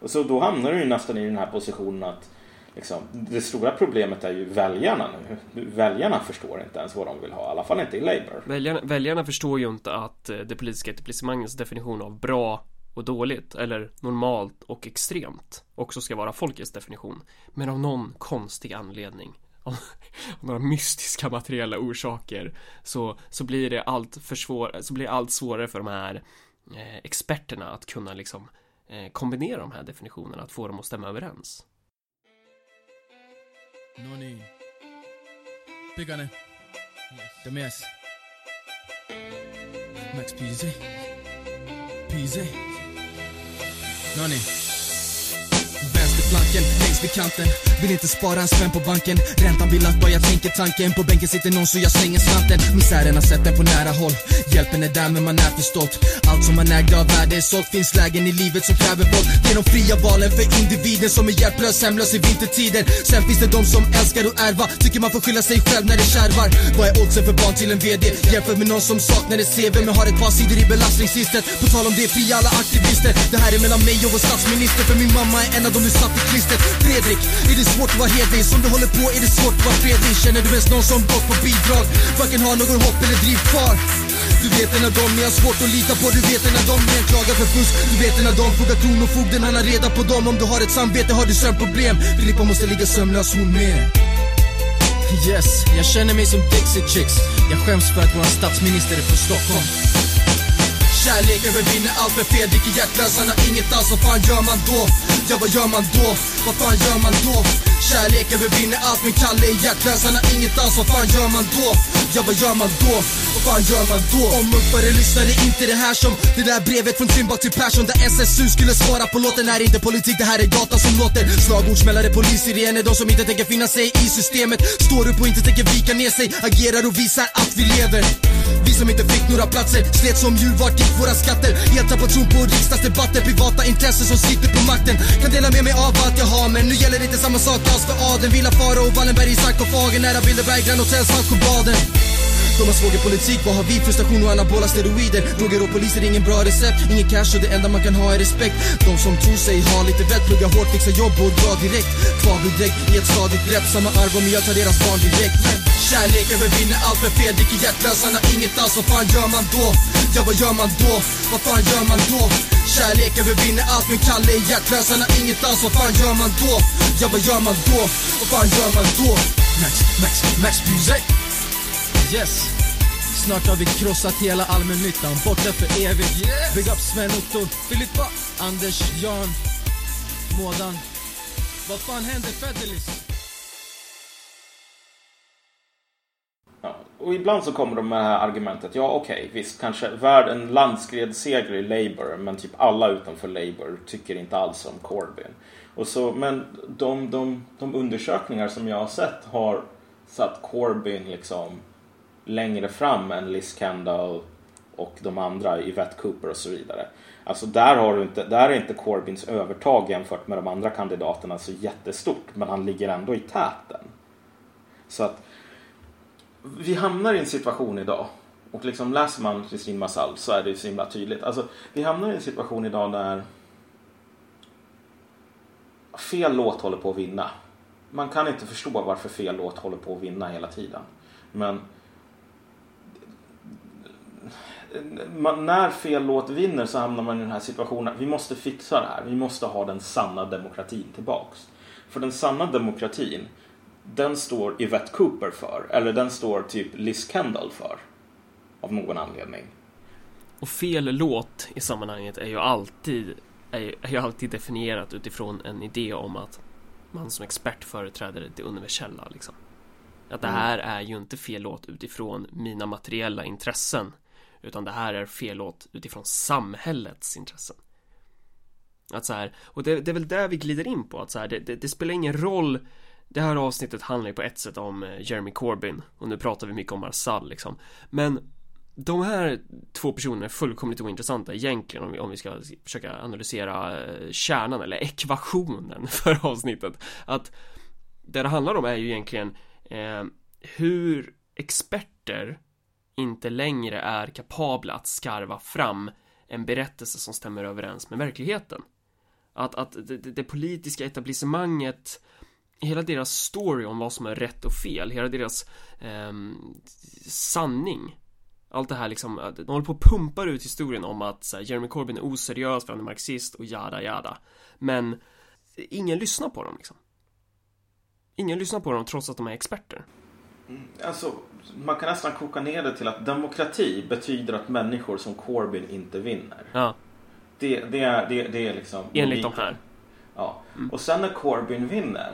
Och så då hamnar du ju nästan i den här positionen att liksom, det stora problemet är ju väljarna nu. Väljarna förstår inte ens vad de vill ha, i alla fall inte i Labour. väljarna, väljarna förstår ju inte att eh, det politiska etablissemangets definition av bra och dåligt eller normalt och extremt också ska vara folkets definition men av någon konstig anledning av några mystiska materiella orsaker så, så blir det allt för svår, så blir det allt svårare för de här eh, experterna att kunna liksom eh, kombinera de här definitionerna, att få dem att stämma överens. Noni. Pickane. The. Max Peasy. Peasy. Noni. Vänsterflanken längst vid kanten. Vill inte spara en spänn på banken. Räntan vill att bara jag tänker tanken. På bänken sitter någon så jag slänger slanten. Misären har sett den på nära håll. Hjälpen är där men man är för stolt. Allt som man ägde av värde är sålt. Finns lägen i livet som kräver våld. Det är de fria valen för individen Som är hjälplös, hemlös i vintertider. Sen finns det de som älskar att ärva Tycker man får skylla sig själv när det kärvar. Vad är oddsen för barn till en VD? Jämför med någon som saknar ett CV Men har ett par sidor i belastningsregistret. På tal om det, fria alla aktivister. Det här är mellan mig och vår statsminister För min mamma är en av de du klistret Fredrik, är det svårt att vara hederlig? Som du håller på är det svårt att vara fredlig? Känner du ens någon som gått på bidrag? Varken har någon hopp eller driv kvar. Du vet en av dem ni har svårt att lita på. Du vet en av dem ni anklagar för fusk. Du vet en av dem frågar kronofogden Han har reda på dem. Om du har ett samvete har du sömnproblem Filippa måste ligga sömnlös hon med. Yes, jag känner mig som Dixie Chicks. Jag skäms för att vår statsminister är från Stockholm. Kärleken övervinner allt för Fredrik är hjärtlös, han har inget alls, vad fan gör man då? Ja vad gör man då? Vad fan gör man då? Kärleken övervinner allt men Kalle är hjärtlös, han har inget alls, vad fan gör man då? Ja vad gör man då? Vad fan gör man då? Om uppare lyssnade inte det här som det där brevet från Timbuk till Persson där SSU skulle svara på låten. Här är inte politik, det här är gata som låter. Slagordsmällare, polissirener, de som inte tänker finna sig i systemet. Står upp och inte tänker vika ner sig, agerar och visar att vi lever. Vi som inte fick några platser slet som djur, vart gick våra skatter? Helt tappat tron på riksdagsdebatter, privata intressen som sitter på makten. Kan dela med mig av allt jag har men nu gäller inte samma sak. Alls för adeln Villa Faro och Wallenberg i sarkofagen, nära Bilderberg, Grand Hotel, Saltsjöbaden de har svågerpolitik, vad har vi? Frustration och anabola steroider Droger och poliser, ingen bra recept Ingen cash och det enda man kan ha är respekt De som tror sig ha lite vett Plugga hårt, fixa jobb och dra direkt Kvar vid däck i ett stadigt grepp Samma arv om jag tar deras barn direkt Kärlek övervinner allt för fel Dricker hjärtlös, han har inget alls Vad fan gör man då? Ja vad gör man då? Vad fan gör man då? Kärlek övervinner allt men Kalle är hjärtlös, han har inget alls Vad fan gör man då? Ja vad gör man då? Vad fan gör man då? Max, Max, Max Music Yes Snart har vi krossat hela allmännyttan, borta för evigt yes. Big up Sven Otto, Filippa, Anders, Jan, Mådan Vad fan händer Fedelis? Ja, och ibland så kommer de med det här argumentet. Ja, okej, visst, kanske värd en landskredsseger i Labour, men typ alla utanför Labour tycker inte alls om Corbyn. Och så, men de, de, de undersökningar som jag har sett har satt Corbyn liksom längre fram än Liz Kendall och de andra, Yvette Cooper och så vidare. Alltså där, har du inte, där är inte Corbyns övertag jämfört med de andra kandidaterna så jättestort, men han ligger ändå i täten. Så att vi hamnar i en situation idag och liksom läser man Kristin Massal så är det så himla tydligt. Alltså, vi hamnar i en situation idag där fel låt håller på att vinna. Man kan inte förstå varför fel låt håller på att vinna hela tiden. Men man, när fel låt vinner så hamnar man i den här situationen. Vi måste fixa det här. Vi måste ha den sanna demokratin tillbaks. För den sanna demokratin, den står Yvette Cooper för. Eller den står typ Liz Kendall för. Av någon anledning. Och fel låt i sammanhanget är ju alltid är ju, är ju alltid definierat utifrån en idé om att man som expert företräder det universella liksom. Att det här är ju inte fel låt utifrån mina materiella intressen utan det här är fel låt utifrån samhällets intressen. Att så här, och det, det är väl där vi glider in på att så här, det, det, det spelar ingen roll det här avsnittet handlar ju på ett sätt om eh, Jeremy Corbyn och nu pratar vi mycket om Marsall liksom. Men de här två personerna är fullkomligt ointressanta egentligen om vi, om vi ska försöka analysera eh, kärnan eller ekvationen för avsnittet. Att det det handlar om är ju egentligen eh, hur experter inte längre är kapabla att skarva fram en berättelse som stämmer överens med verkligheten. Att, att det, det politiska etablissemanget hela deras story om vad som är rätt och fel, hela deras eh, sanning. Allt det här liksom, de håller på och pumpar ut historien om att så här, Jeremy Corbyn är oseriös för han är marxist och jada jada. Men ingen lyssnar på dem liksom. Ingen lyssnar på dem trots att de är experter. Alltså, man kan nästan koka ner det till att demokrati betyder att människor som Corbyn inte vinner. Ja, Det, det, är, det, det är liksom... enligt de här Ja. Och sen när Corbyn vinner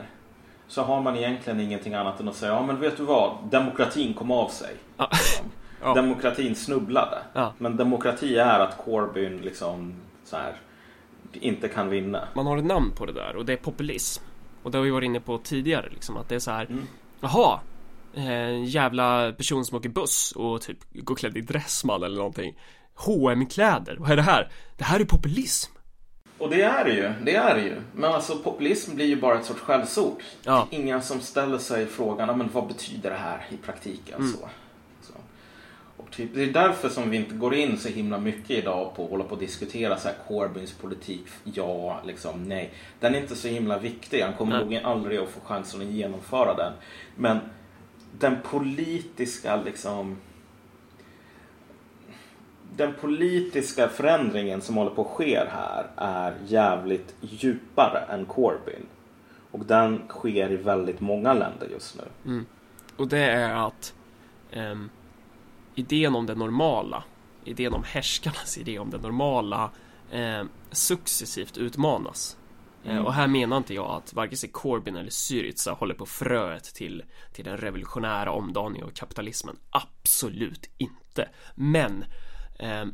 så har man egentligen ingenting annat än att säga ja men vet du vad, demokratin kom av sig. Ja. Liksom. Ja. Demokratin snubblade. Ja. Men demokrati är att Corbyn liksom så här, inte kan vinna. Man har ett namn på det där och det är populism Och det har vi varit inne på tidigare liksom att det är så här Mm. Jaha En jävla person som åker buss och typ går klädd i dressman eller någonting hm kläder vad är det här? Det här är populism Och det är det ju, det är det ju. Men alltså populism blir ju bara ett sorts skällsord. Ja. Ingen som ställer sig frågan, "Ja, men vad betyder det här i praktiken? Mm. Så. Så. Och typ, det är därför som vi inte går in så himla mycket idag på att hålla på och diskutera så här Corbyns politik. Ja, liksom nej. Den är inte så himla viktig. Han kommer Nej. nog aldrig att få chansen att genomföra den. Men den politiska liksom den politiska förändringen som håller på att ske här är jävligt djupare än Corbyn. Och den sker i väldigt många länder just nu. Mm. Och det är att eh, idén om det normala, idén om härskarnas idé om det normala eh, successivt utmanas. Eh, Mm. Och här menar inte jag att varken sig Corbyn eller Syriza håller på fröet till, till den revolutionära omdaningen av kapitalismen. Absolut inte. Men eh,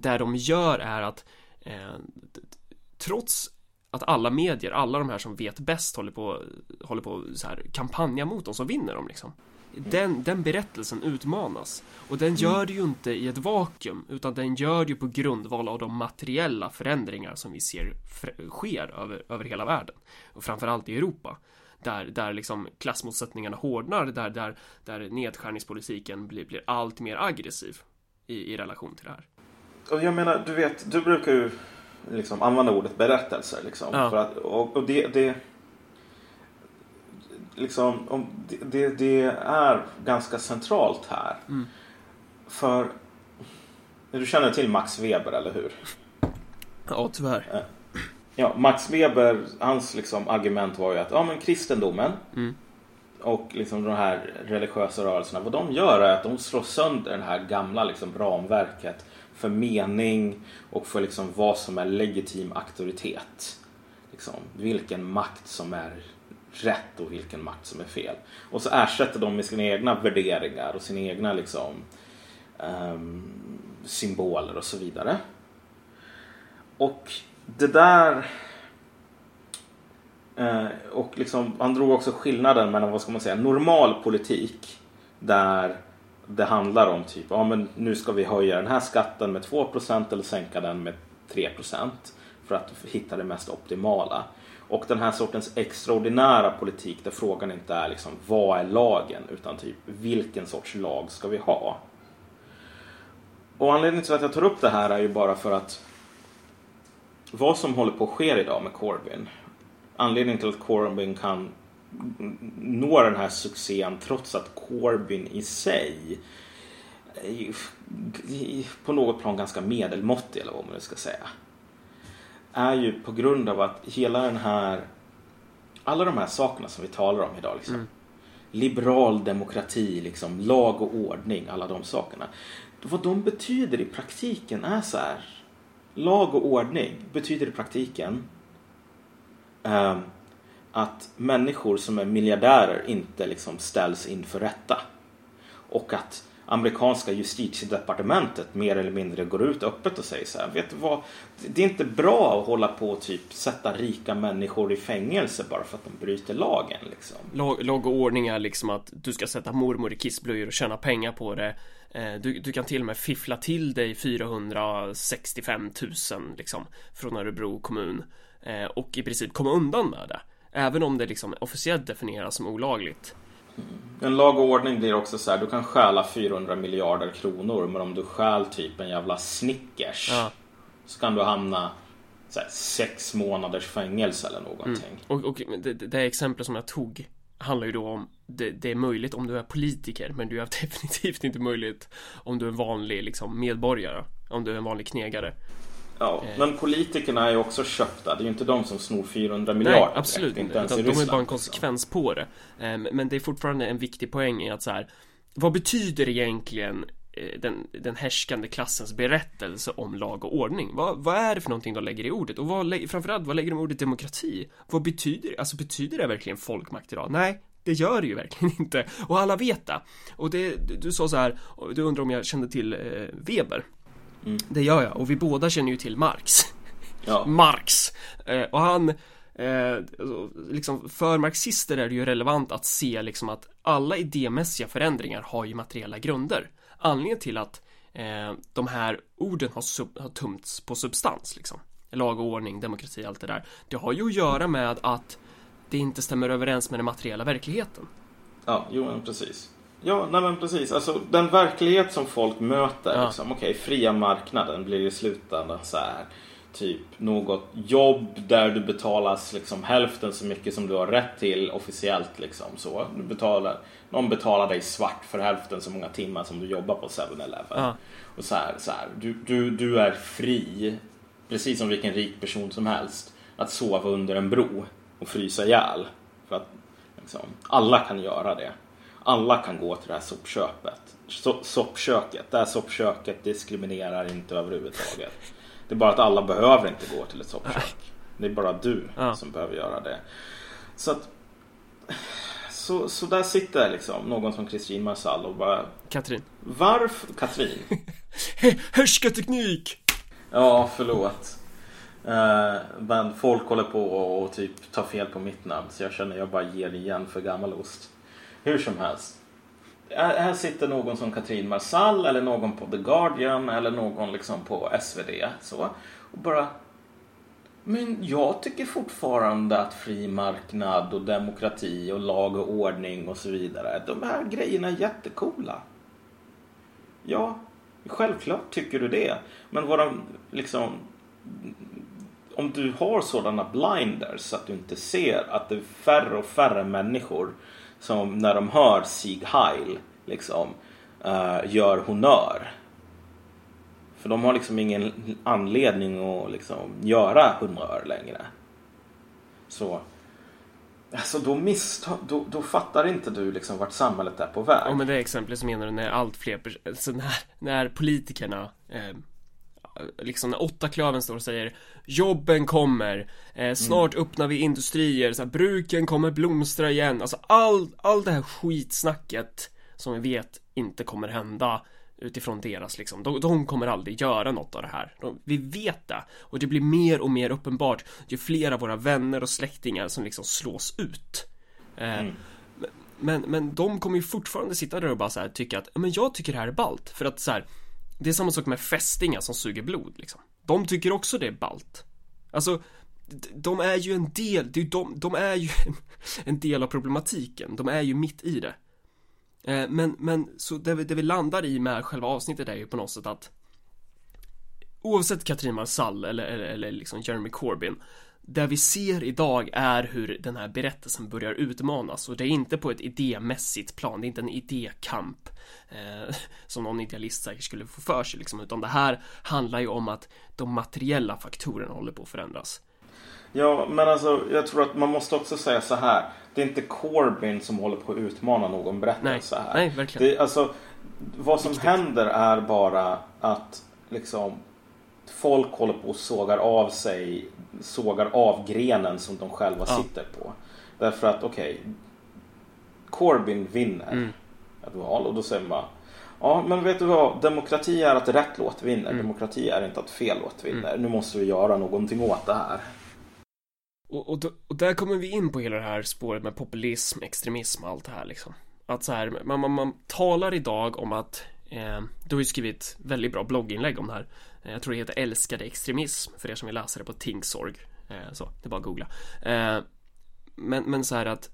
det de gör är att eh, trots att alla medier, alla de här som vet bäst håller på, håller på så här kampanja mot dem, så vinner de liksom. Den, den berättelsen utmanas. Och den gör det ju inte i ett vakuum, utan den gör det ju på grundval av de materiella förändringar som vi ser sker över, över hela världen. Och framförallt i Europa. där, där liksom klassmotsättningarna hårdnar, där, där, där nedskärningspolitiken blir, blir allt mer aggressiv i, i relation till det här. Och jag menar, du vet, du brukar ju liksom använda ordet berättelser. Liksom, Ja. för att, och, och det, det, liksom, om, det, det, är ganska centralt här. Mm. För du känner till Max Weber, eller hur? Ja, tyvärr. Ja, Max Weber, hans liksom argument var ju att ja, men kristendomen Mm. och liksom de här religiösa rörelserna, vad de gör är att de slår sönder det här gamla liksom ramverket för mening och för liksom vad som är legitim auktoritet. Liksom, vilken makt som är rätt och vilken makt som är fel. Och så ersätter de med sina egna värderingar och sina egna liksom, um, symboler och så vidare. Och det där... Uh, och liksom, han drog också skillnaden mellan vad ska man säga, normal politik där det handlar om typ, ja men nu ska vi höja den här skatten med 2% eller sänka den med 3% för att hitta det mest optimala. Och den här sortens extraordinära politik där frågan inte är liksom vad är lagen utan typ vilken sorts lag ska vi ha? Och anledningen till att jag tar upp det här är ju bara för att vad som håller på att ske idag med Corbyn. Anledningen till att Corbyn kan nå den här succén trots att Corbyn i sig är ju på något plan ganska medelmåttig eller vad man nu ska säga. Är ju på grund av att hela den här alla de här sakerna som vi talar om idag liksom. Liberal demokrati, liksom, lag och ordning, alla de sakerna. Vad de betyder i praktiken är så här. Lag och ordning betyder i praktiken ehm, att människor som är miljardärer inte liksom ställs inför rätta. Och att amerikanska justitiedepartementet mer eller mindre går ut öppet och säger så här, vet du vad, det är inte bra att hålla på och typ sätta rika människor i fängelse bara för att de bryter lagen liksom. Lag, lag och ordning är liksom att du ska sätta mormor i kissblöjor och tjäna pengar på det. Eh, du, du kan till och med fiffla till dig 465 000 liksom från Örebro kommun eh, och i princip komma undan med det. Även om det liksom officiellt definieras som olagligt. En lag och ordning blir också så här, du kan stjäla 400 miljarder kronor men om du stjäl typ en jävla Snickers Ja. så kan du hamna så här, sex månaders fängelse eller någonting. Och, och det, det det exempel som jag tog handlar ju då om det, det är möjligt om du är politiker men du är definitivt inte möjligt om du är en vanlig liksom, medborgare. Om du är en vanlig knegare. Ja, Eh. men politikerna är ju också köpta. Det är ju inte de som snor 400 miljarder. Nej, direkt, absolut inte inte. Utan de är bara en liksom. konsekvens på det. Eh, Men det är fortfarande en viktig poäng i att så här, vad betyder egentligen eh, den, den härskande klassens berättelse om lag och ordning? Vad, vad är det för någonting de lägger i ordet? Och vad, framförallt, vad lägger de i ordet demokrati? Vad betyder det? Alltså betyder det verkligen folkmakt idag? Nej, det gör det ju verkligen inte. Och alla vet det. Och det, du, sa så här, du undrar om jag kände till eh, Weber. Mm. Det gör jag, och vi båda känner ju till Marx. Ja, Marx. Eh, och han, eh, liksom för marxister är det ju relevant att se liksom att alla idémässiga förändringar har ju materiella grunder. Anledningen till att eh, de här orden har, sub- har tumts på substans liksom. Lag och ordning, demokrati, allt det där. Det har ju att göra med att det inte stämmer överens med den materiella verkligheten. ja jo men precis. Ja, nej men precis. Alltså den verklighet som folk möter. Ja. Liksom, Okej, fria marknaden blir i slutändan så här. Typ något jobb där du betalas liksom hälften så mycket som du har rätt till officiellt. Liksom, så. Du betalar, någon betalar dig svart för hälften så många timmar som du jobbar på 7-Eleven. Ja. Och så här, så här du, du, du är fri, precis som vilken rik person som helst, att sova under en bro och frysa ihjäl. För att liksom, alla kan göra det. Alla kan gå till det här soppköpet. So, soppköket. Det här soppköket diskriminerar inte överhuvudtaget. Det är bara att alla behöver inte gå till ett soppkök. Det är bara du Ja. som behöver göra det. Så att så, så där sitter liksom någon som Kristin Marsall och bara Katrin. Varför Katrin? Härskarteknik! Ja, förlåt. Eh, men folk håller på och, och typ tar fel på mitt namn så jag känner jag bara ger igen för gammal-ost. Hur som helst. Här sitter någon som Katrin Marsall eller någon på The Guardian eller någon liksom på SvD så och bara Men jag tycker fortfarande att fri marknad och demokrati och lag och ordning och så vidare. De här grejerna är jättekola. Ja, självklart tycker du det. Men vad de liksom... Om du har sådana blinders så att du inte ser att det är färre och färre människor som när de hör Sieg Heil liksom uh, gör honör. För de har liksom ingen anledning att liksom göra honör längre. Så Alltså då, missta- då, då fattar inte du liksom vart samhället är på väg. Ja, med det exemplet så menar du när allt fler alltså när, när politikerna eh, Liksom när åtta klöven står och säger Jobben kommer eh, Snart öppnar vi industrier så här, Bruken kommer blomstra igen. Alltså all, all det här skitsnacket Som vi vet inte kommer hända Utifrån deras liksom. De, de kommer aldrig göra något av det här. De, Vi vet det. Och det blir mer och mer uppenbart Ju fler av våra vänner och släktingar som liksom slås ut. Eh, men, men de kommer ju fortfarande sitta där och bara så här tycka att, men jag tycker det här är ballt. För att så här, det är samma sak med fästingar som suger blod liksom. De tycker också det är ballt Alltså, de är ju en del, det är ju de, de är ju en, del av problematiken. De är ju mitt i det. Eh, men, men, så det vi, det vi landar i med själva avsnittet är ju på något sätt att Oavsett Katrin Marsall eller, eller, eller liksom Jeremy Corbyn det vi ser idag är hur den här berättelsen börjar utmanas och det är inte på ett idémässigt plan, det är inte en idékamp eh, som någon idealist säkert skulle få för sig liksom, utan det här handlar ju om att de materiella faktorerna håller på att förändras. Ja, men alltså jag tror att man måste också säga så här. Det är inte Corbyn som håller på att utmana någon Nej, berättelse här. nej, verkligen. Det, alltså, vad som händer är bara att liksom folk håller på och sågar av sig, sågar av grenen som de själva Ja. sitter på. Därför att okej, Corbyn vinner Mm. ett val och då säger man Ja, men vet du vad? Demokrati är att rätt låt vinner. Mm. Demokrati är inte att fel låt vinner. Nu måste vi göra någonting åt det här. Och, och, och där kommer vi in på hela det här spåret med populism, extremism och allt det här liksom. Att så här, man, man, man talar idag om att eh, Du har ju skrivit väldigt bra blogginlägg om det här Eh, jag tror det heter Älskade extremism för er som vill läsa det på Tinksorg eh, Så, det är bara att googla. Eh, men, men så här att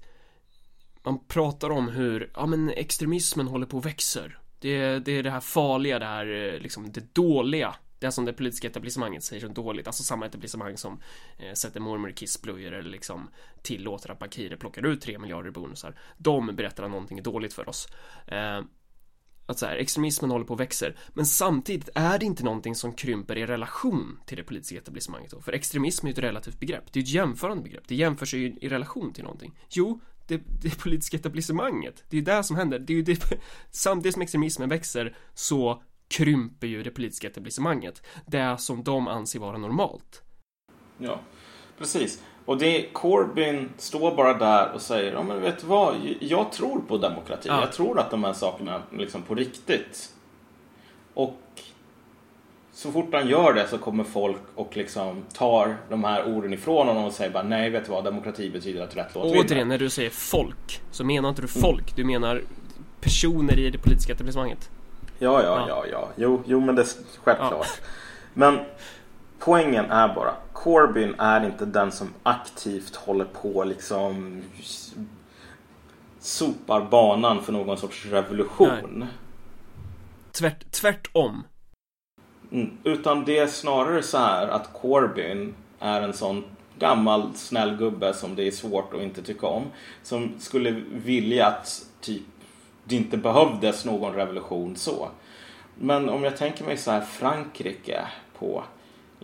Man pratar om hur, ja men extremismen håller på och växer det, det är det här farliga, det här liksom det dåliga. Det som det politiska etablissemanget säger som dåligt, alltså samma etablissemang som eh, sätter mormor i kissblöjor eller liksom tillåter att bankirer plockar ut 3 miljarder i bonusar. De berättar att någonting är dåligt för oss. Eh, att så här, extremismen håller på och växer. Men samtidigt är det inte någonting som krymper i relation till det politiska etablissemanget då. För extremism är ju ett relativt begrepp. Det är ju ett jämförande begrepp. Det jämför sig ju i relation till någonting. Jo, det, det politiska etablissemanget. Det är ju det som händer. Det är ju det, samtidigt som extremismen växer så krymper ju det politiska etablissemanget. Det som de anser vara normalt. Ja, precis. Och det Corbyn står bara där och säger, ja men vet du vad, jag tror på demokrati. Ja. Jag tror att de här sakerna liksom på riktigt. Och så fort han gör det så kommer folk och liksom tar de här orden ifrån honom och säger bara nej, vet du vad, demokrati betyder att rätt låt Och vinner." återigen, när du säger folk så menar inte du folk, du menar personer i det politiska etablissemanget. Ja, ja, Ja. ja, ja. Jo, jo men det är självklart. Men poängen är bara, Corbyn är inte den som aktivt håller på liksom sopar banan för någon sorts revolution. Tvärt, tvärtom. Mm. Utan det är snarare så här att Corbyn är en sån gammal snäll gubbe som det är svårt att inte tycka om. Som skulle vilja att typ det inte behövdes någon revolution så. Men om jag tänker mig så här Frankrike på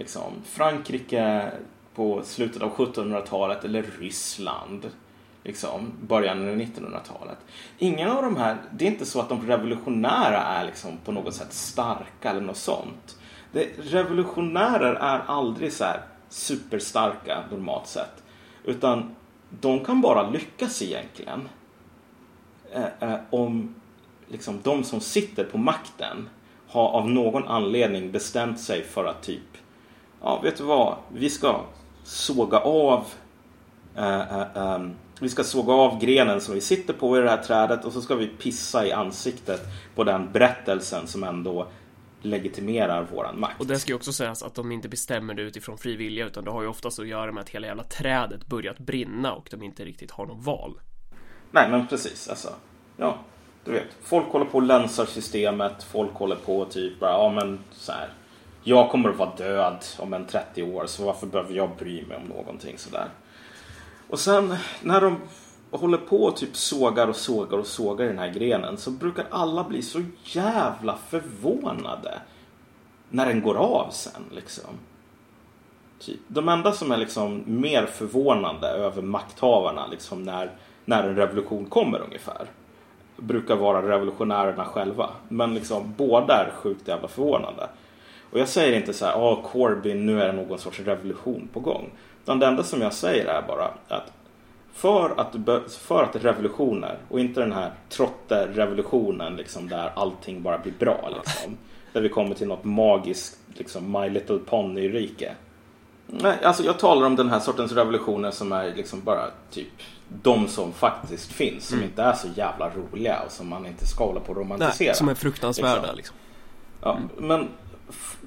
liksom Frankrike på slutet av 1700-talet eller Ryssland liksom början av 1900-talet. Ingen av de här, det är inte så att de revolutionära är liksom på något sätt starka eller något sånt. Det, revolutionärer är aldrig så här superstarka normalt sett. Utan de kan bara lyckas egentligen eh, eh, om liksom de som sitter på makten har av någon anledning bestämt sig för att typ ja, vet du vad, vi ska såga av eh, eh, ehm, vi ska såga av grenen som vi sitter på i det här trädet och så ska vi pissa i ansiktet på den berättelsen som ändå legitimerar våran makt. Och det ska ju också sägas att de inte bestämmer det utifrån fri vilja utan det har ju oftast att göra med att hela jävla trädet börjat brinna och de inte riktigt har något val. Nej, men precis. Alltså, ja, du vet. Folk håller på och länsar systemet. Folk håller på typ bara, ja men så här. Jag kommer att vara död om en 30 år, så varför behöver jag bry mig om någonting sådär? Och sen när de håller på och typ sågar och sågar och sågar i den här grenen så brukar alla bli så jävla förvånade när den går av sen liksom. Typ. De enda som är liksom mer förvånade över makthavarna liksom när, när en revolution kommer ungefär brukar vara revolutionärerna själva. Men liksom båda är sjukt jävla förvånade. Och jag säger inte så här, ja oh, Corbyn, nu är det någon sorts revolution på gång. Utan det enda som jag säger är bara att för att, för att revolutioner och inte den här trotte-revolutionen liksom där allting bara blir bra liksom. Där vi kommer till något magiskt liksom My Little Pony-rike. Nej, alltså jag talar om den här sortens revolutioner som är liksom bara typ de som faktiskt finns. Som mm. inte är så jävla roliga och som man inte ska hålla på och romantisera. Nej, som är fruktansvärda liksom. liksom. Ja, men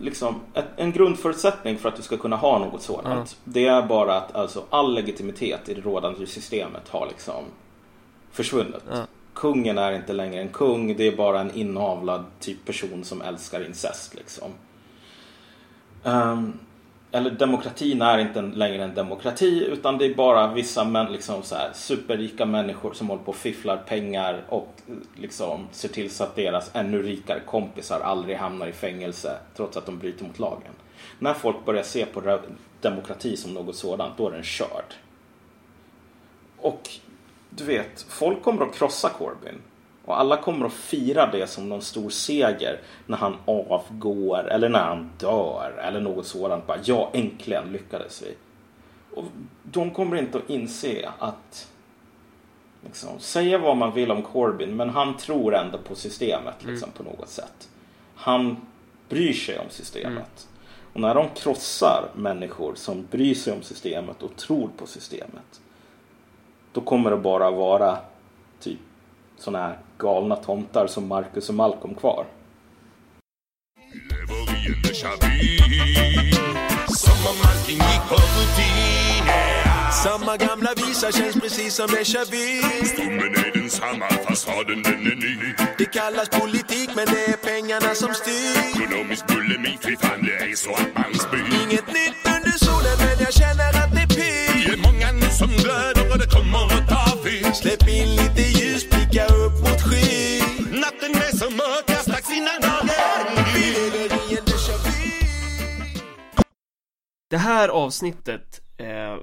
liksom, en grundförutsättning för att du ska kunna ha något sådant. Mm. Det är bara att alltså, all legitimitet i det rådande systemet har liksom försvunnit. Mm. Kungen är inte längre en kung, det är bara en inavlad typ person som älskar incest. Liksom. Um, eller demokratin är inte längre en demokrati utan det är bara vissa män, liksom så här, superrika människor som håller på och fifflar pengar och liksom ser till så att deras ännu rikare kompisar aldrig hamnar i fängelse trots att de bryter mot lagen. När folk börjar se på demokrati som något sådant, då är den körd. Och du vet, folk kommer att krossa Corbyn. Och alla kommer att fira det som någon stor seger när han avgår eller när han dör eller något sådant. Bara, ja, äntligen lyckades vi. Och de kommer inte att inse att liksom, säga vad man vill om Corbyn men han tror ändå på systemet mm. liksom, mm. på något sätt. Han bryr sig om systemet. Mm. Och när de krossar människor som bryr sig om systemet och tror på systemet då kommer det bara vara sådana här galna tomtar som Marcus och Malcolm kvar. Samma gamla visa känns precis som déjà vu. Stommen är densamma, fasaden den är ny. Det kallas politik men det är pengarna som styr. Ekonomisk bulimi, fy fan det är så att man spyr. Inget nytt under solen men jag känner att det pyr. Vi är många nu som glöder och det kommer att ta fyr Släpp in lite sina dagar. Vi lever i en déjà vu. Det här avsnittet eh,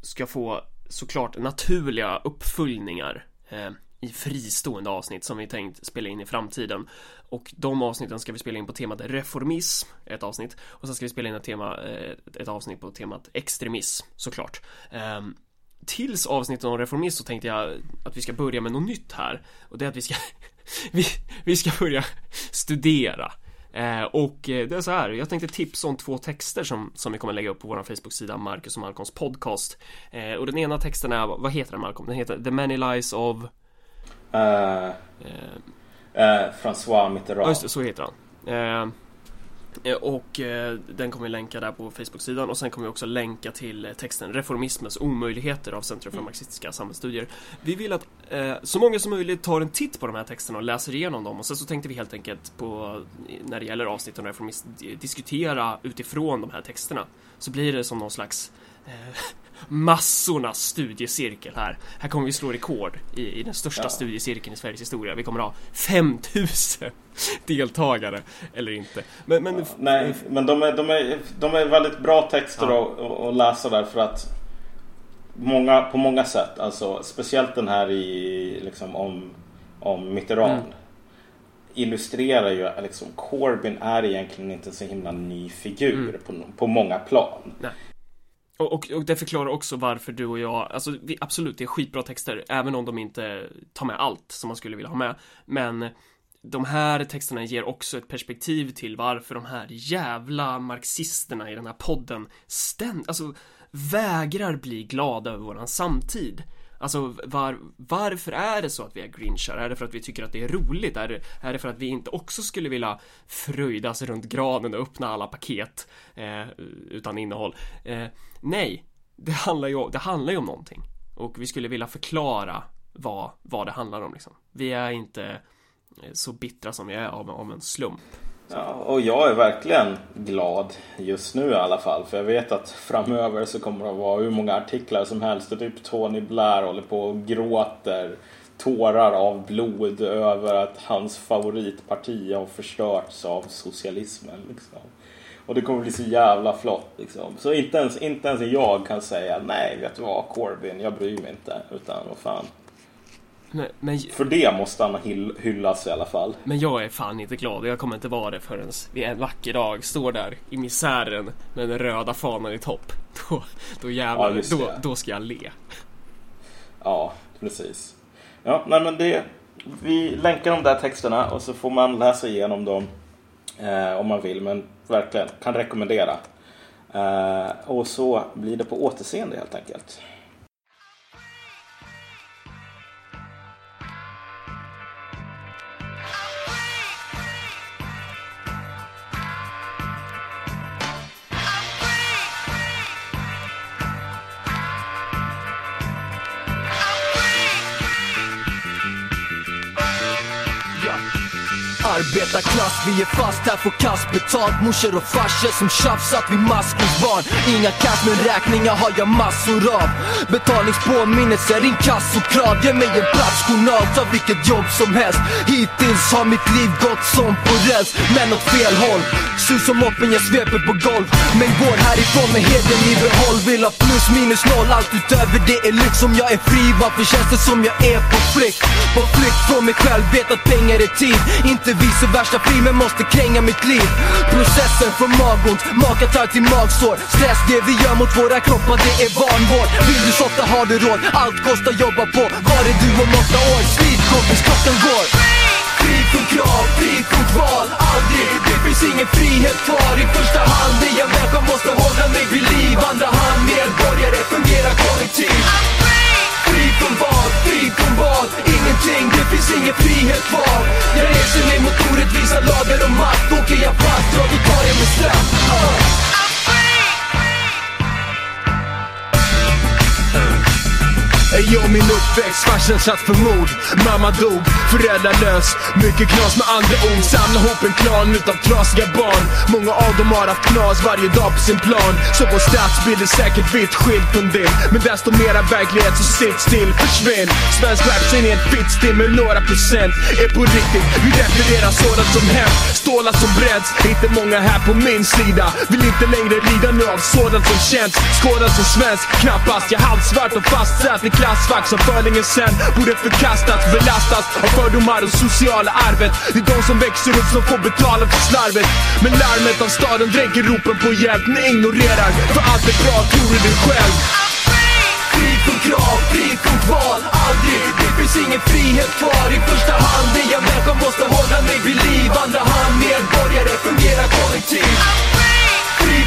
ska få såklart naturliga uppföljningar eh, i fristående avsnitt som vi tänkt spela in i framtiden. Och de avsnitten ska vi spela in på temat reformism, ett avsnitt. Och sen ska vi spela in ett tema, eh, ett avsnitt på temat extremism såklart. Ehm, Tills avsnittet om reformism så tänkte jag att vi ska börja med något nytt här. Och det är att vi ska vi, vi ska börja studera Eh, och eh, det är så här, jag tänkte tipsa om två texter som, som vi kommer lägga upp på vår Facebook-sida Marcus och Malcolms podcast. Eh, och den ena texten är, vad heter den Malcolm? Den heter The Many Lies of... Uh, uh, François Mitterrand. Ja, just det, så heter han. Eh, och eh, den kommer vi länka där på Facebook-sidan och sen kommer vi också länka till eh, texten Reformismens omöjligheter av Centrum för mm. marxistiska samhällsstudier. Vi vill att eh, så många som möjligt tar en titt på de här texterna och läser igenom dem och sen så tänkte vi helt enkelt på när det gäller avsnittet om reformism diskutera utifrån de här texterna. Så blir det som någon slags massornas studiecirkel här. Här kommer vi slå rekord i, i den största ja. studiecirkeln i Sveriges historia. Vi kommer ha 5000 deltagare, eller inte. Men, men, Nej, men de är, de, är, de är väldigt bra texter ja. att, att läsa där för att många, på många sätt, alltså speciellt den här i, liksom, om, om Mitterrand. Mm illustrerar ju liksom Corbyn är egentligen inte en så himla ny figur mm. på, på många plan. Nej. Och, och, och, det förklarar också varför du och jag, alltså vi, absolut det är skitbra texter även om de inte tar med allt som man skulle vilja ha med. Men de här texterna ger också ett perspektiv till varför de här jävla marxisterna i den här podden ständigt, alltså vägrar bli glada över våran samtid. Alltså var, varför är det så att vi är grinchar? Är det för att vi tycker att det är roligt? Är det, är det för att vi inte också skulle vilja fröjdas runt granen och öppna alla paket eh, utan innehåll? Eh, nej, det handlar, ju, det handlar ju om någonting. Och vi skulle vilja förklara vad, vad det handlar om liksom. Vi är inte eh, så bittra som vi är av, av en slump. Ja, och jag är verkligen glad just nu i alla fall. För jag vet att framöver så kommer det att vara hur många artiklar som helst. Och typ Tony Blair håller på och gråter tårar av blod över att hans favoritparti har förstörts av socialismen. Liksom. Och det kommer bli så jävla flott liksom. Så inte ens, inte ens jag kan säga nej, vet du vad Corbyn, jag bryr mig inte. Utan vad fan. Men, men, För det måste han hyll, hyllas i alla fall. men jag är fan inte glad och jag kommer inte vara det förrän vi en vacker dag står där i misären med den röda fanan i topp. Då, då jävlar, Ja, då, då ska jag le. Ja, precis. Ja, nej men det... Vi länkar de där texterna och så får man läsa igenom dem eh, om man vill. Men verkligen, kan rekommendera. Eh, och så blir det på återseende helt enkelt. Arbetarklass, vi är fast här, får kast. Betalt Morsor och farsor som tjafsat vid maskrosbarn. Inga cash men räkningar har jag massor av. Betalningspåminnelser, inkassokrav Ge mig en platsjournal, ta vilket jobb som helst. Hittills har mitt liv gått som på räls Men åt fel håll. Sur som moppen, jag sveper på golv. Men går härifrån med heden i behåll. Vill ha plus minus noll, allt utöver det är lyx. Om jag är fri, varför känns det som jag är på flykt? På flykt från mig själv, vet att pengar är tid. Inte vice versa fri men måste kränga mitt liv. Processen från magont, magkatarr till magsår. Stress, det vi gör mot våra kroppar det är vanvård. Vill du softa har du råd, allt kostar jobba på. Var är du om åtta år? Slit kompis, klockan går. Fri från krav, fri från kval, aldrig Det finns ingen frihet kvar. I första hand är jag människa, måste hålla mig vid liv. Andra hand, medborgare, fungerar kollektivt. Fri från vad? Fri från vad? Ingenting, det finns ingen frihet kvar Jag reser mig mot orättvisa lagar och makt Åker jag fast, ja då tar jag mig straff uh. Ey, yo, min uppväxt, farsan satt för mord. Mamma dog, föräldralös. Mycket knas med andra ord. Samla ihop en klan utav trasiga barn. Många av dem har haft knas varje dag på sin plan. Så vår stadsbild är säkert vitt skild från din. Men desto mera verklighet så sitt still, försvinn. Svensk rap scen är fitt still med några procent. Är på riktigt, vi refererar sådant som hänt Stålar som bränns, inte många här på min sida. Vill inte längre lida nu av sådant som känns. Skådat som svensk, knappast. Jag halvsvart och fastsatt i klassfack som för länge sen borde förkastats Belastas av fördomar och sociala arvet. Det är de som växer upp som får betala för slarvet. Men larmet av staden dränker ropen på hjälp. Ni ignorerar, för allt är bra, tror du det själv. Fri från krav, fri från val, aldrig Det finns ingen frihet kvar. I första hand är jag människa, måste hålla mig vid liv. Andra hand, medborgare, fungerar kollektivt.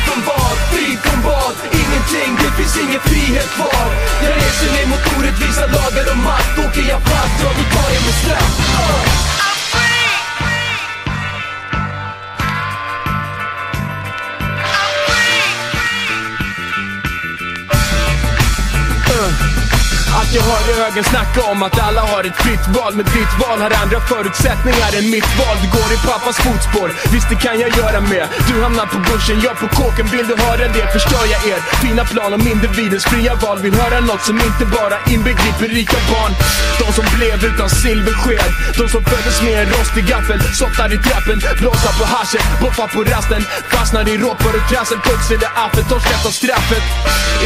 Fri från vad, fri från vad? Ingenting, det finns ingen frihet kvar. Jag reser mig mot orättvisa lagar och makt. Åker jag fast, ja då tar jag mig straff. Att jag hör högen snacka om att alla har ett fritt val. Men ditt val har andra förutsättningar än mitt val. Du går i pappas fotspår, visst det kan jag göra med. Du hamnar på börsen, jag på kåken. Vill du höra det förstör jag er. Fina plan om individens fria val. Vill höra något som inte bara inbegriper rika barn. De som blev utan silversked. De som föddes med en rostig gaffel. Softar i trappen, blåsa på haschen Boffar på rasten, fastnar i råpar och trassel. Puts i det affet, torskat av straffet.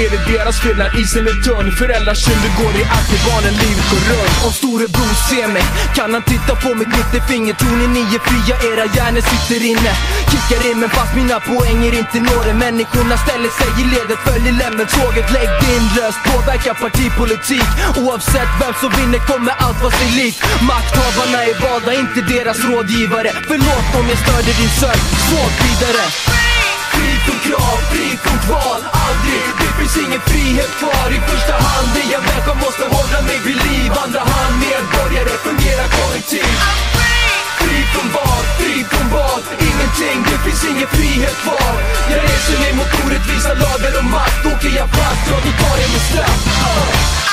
Är det deras fel när isen är tunn? Föräldrars synder går i arv till barnen, livet går runt. Om storebror ser mig kan han titta på mitt mittefinger Tror ni ni är fria, era hjärnor sitter inne? Kickar in men fast mina poänger inte når det. Människorna ställer sig i ledet, följer lämmeltåget Lägg din röst, påverka partipolitik. Oavsett vem som vinner kommer allt vara sig likt. Makthavarna är valda, inte deras rådgivare. Förlåt om jag störde din sömn, sov vidare. Fri från krav, fri från kval, aldrig. Det finns ingen frihet kvar. I första hand det jag människa måste hålla mig vid liv. Andra hand medborgare fungerar kollektivt. Fri från vad, fri från vad? Ingenting, det finns ingen frihet kvar. Jag reser mig mot orättvisa lagar och makt. Åker jag fast, ja då tar jag mitt straff.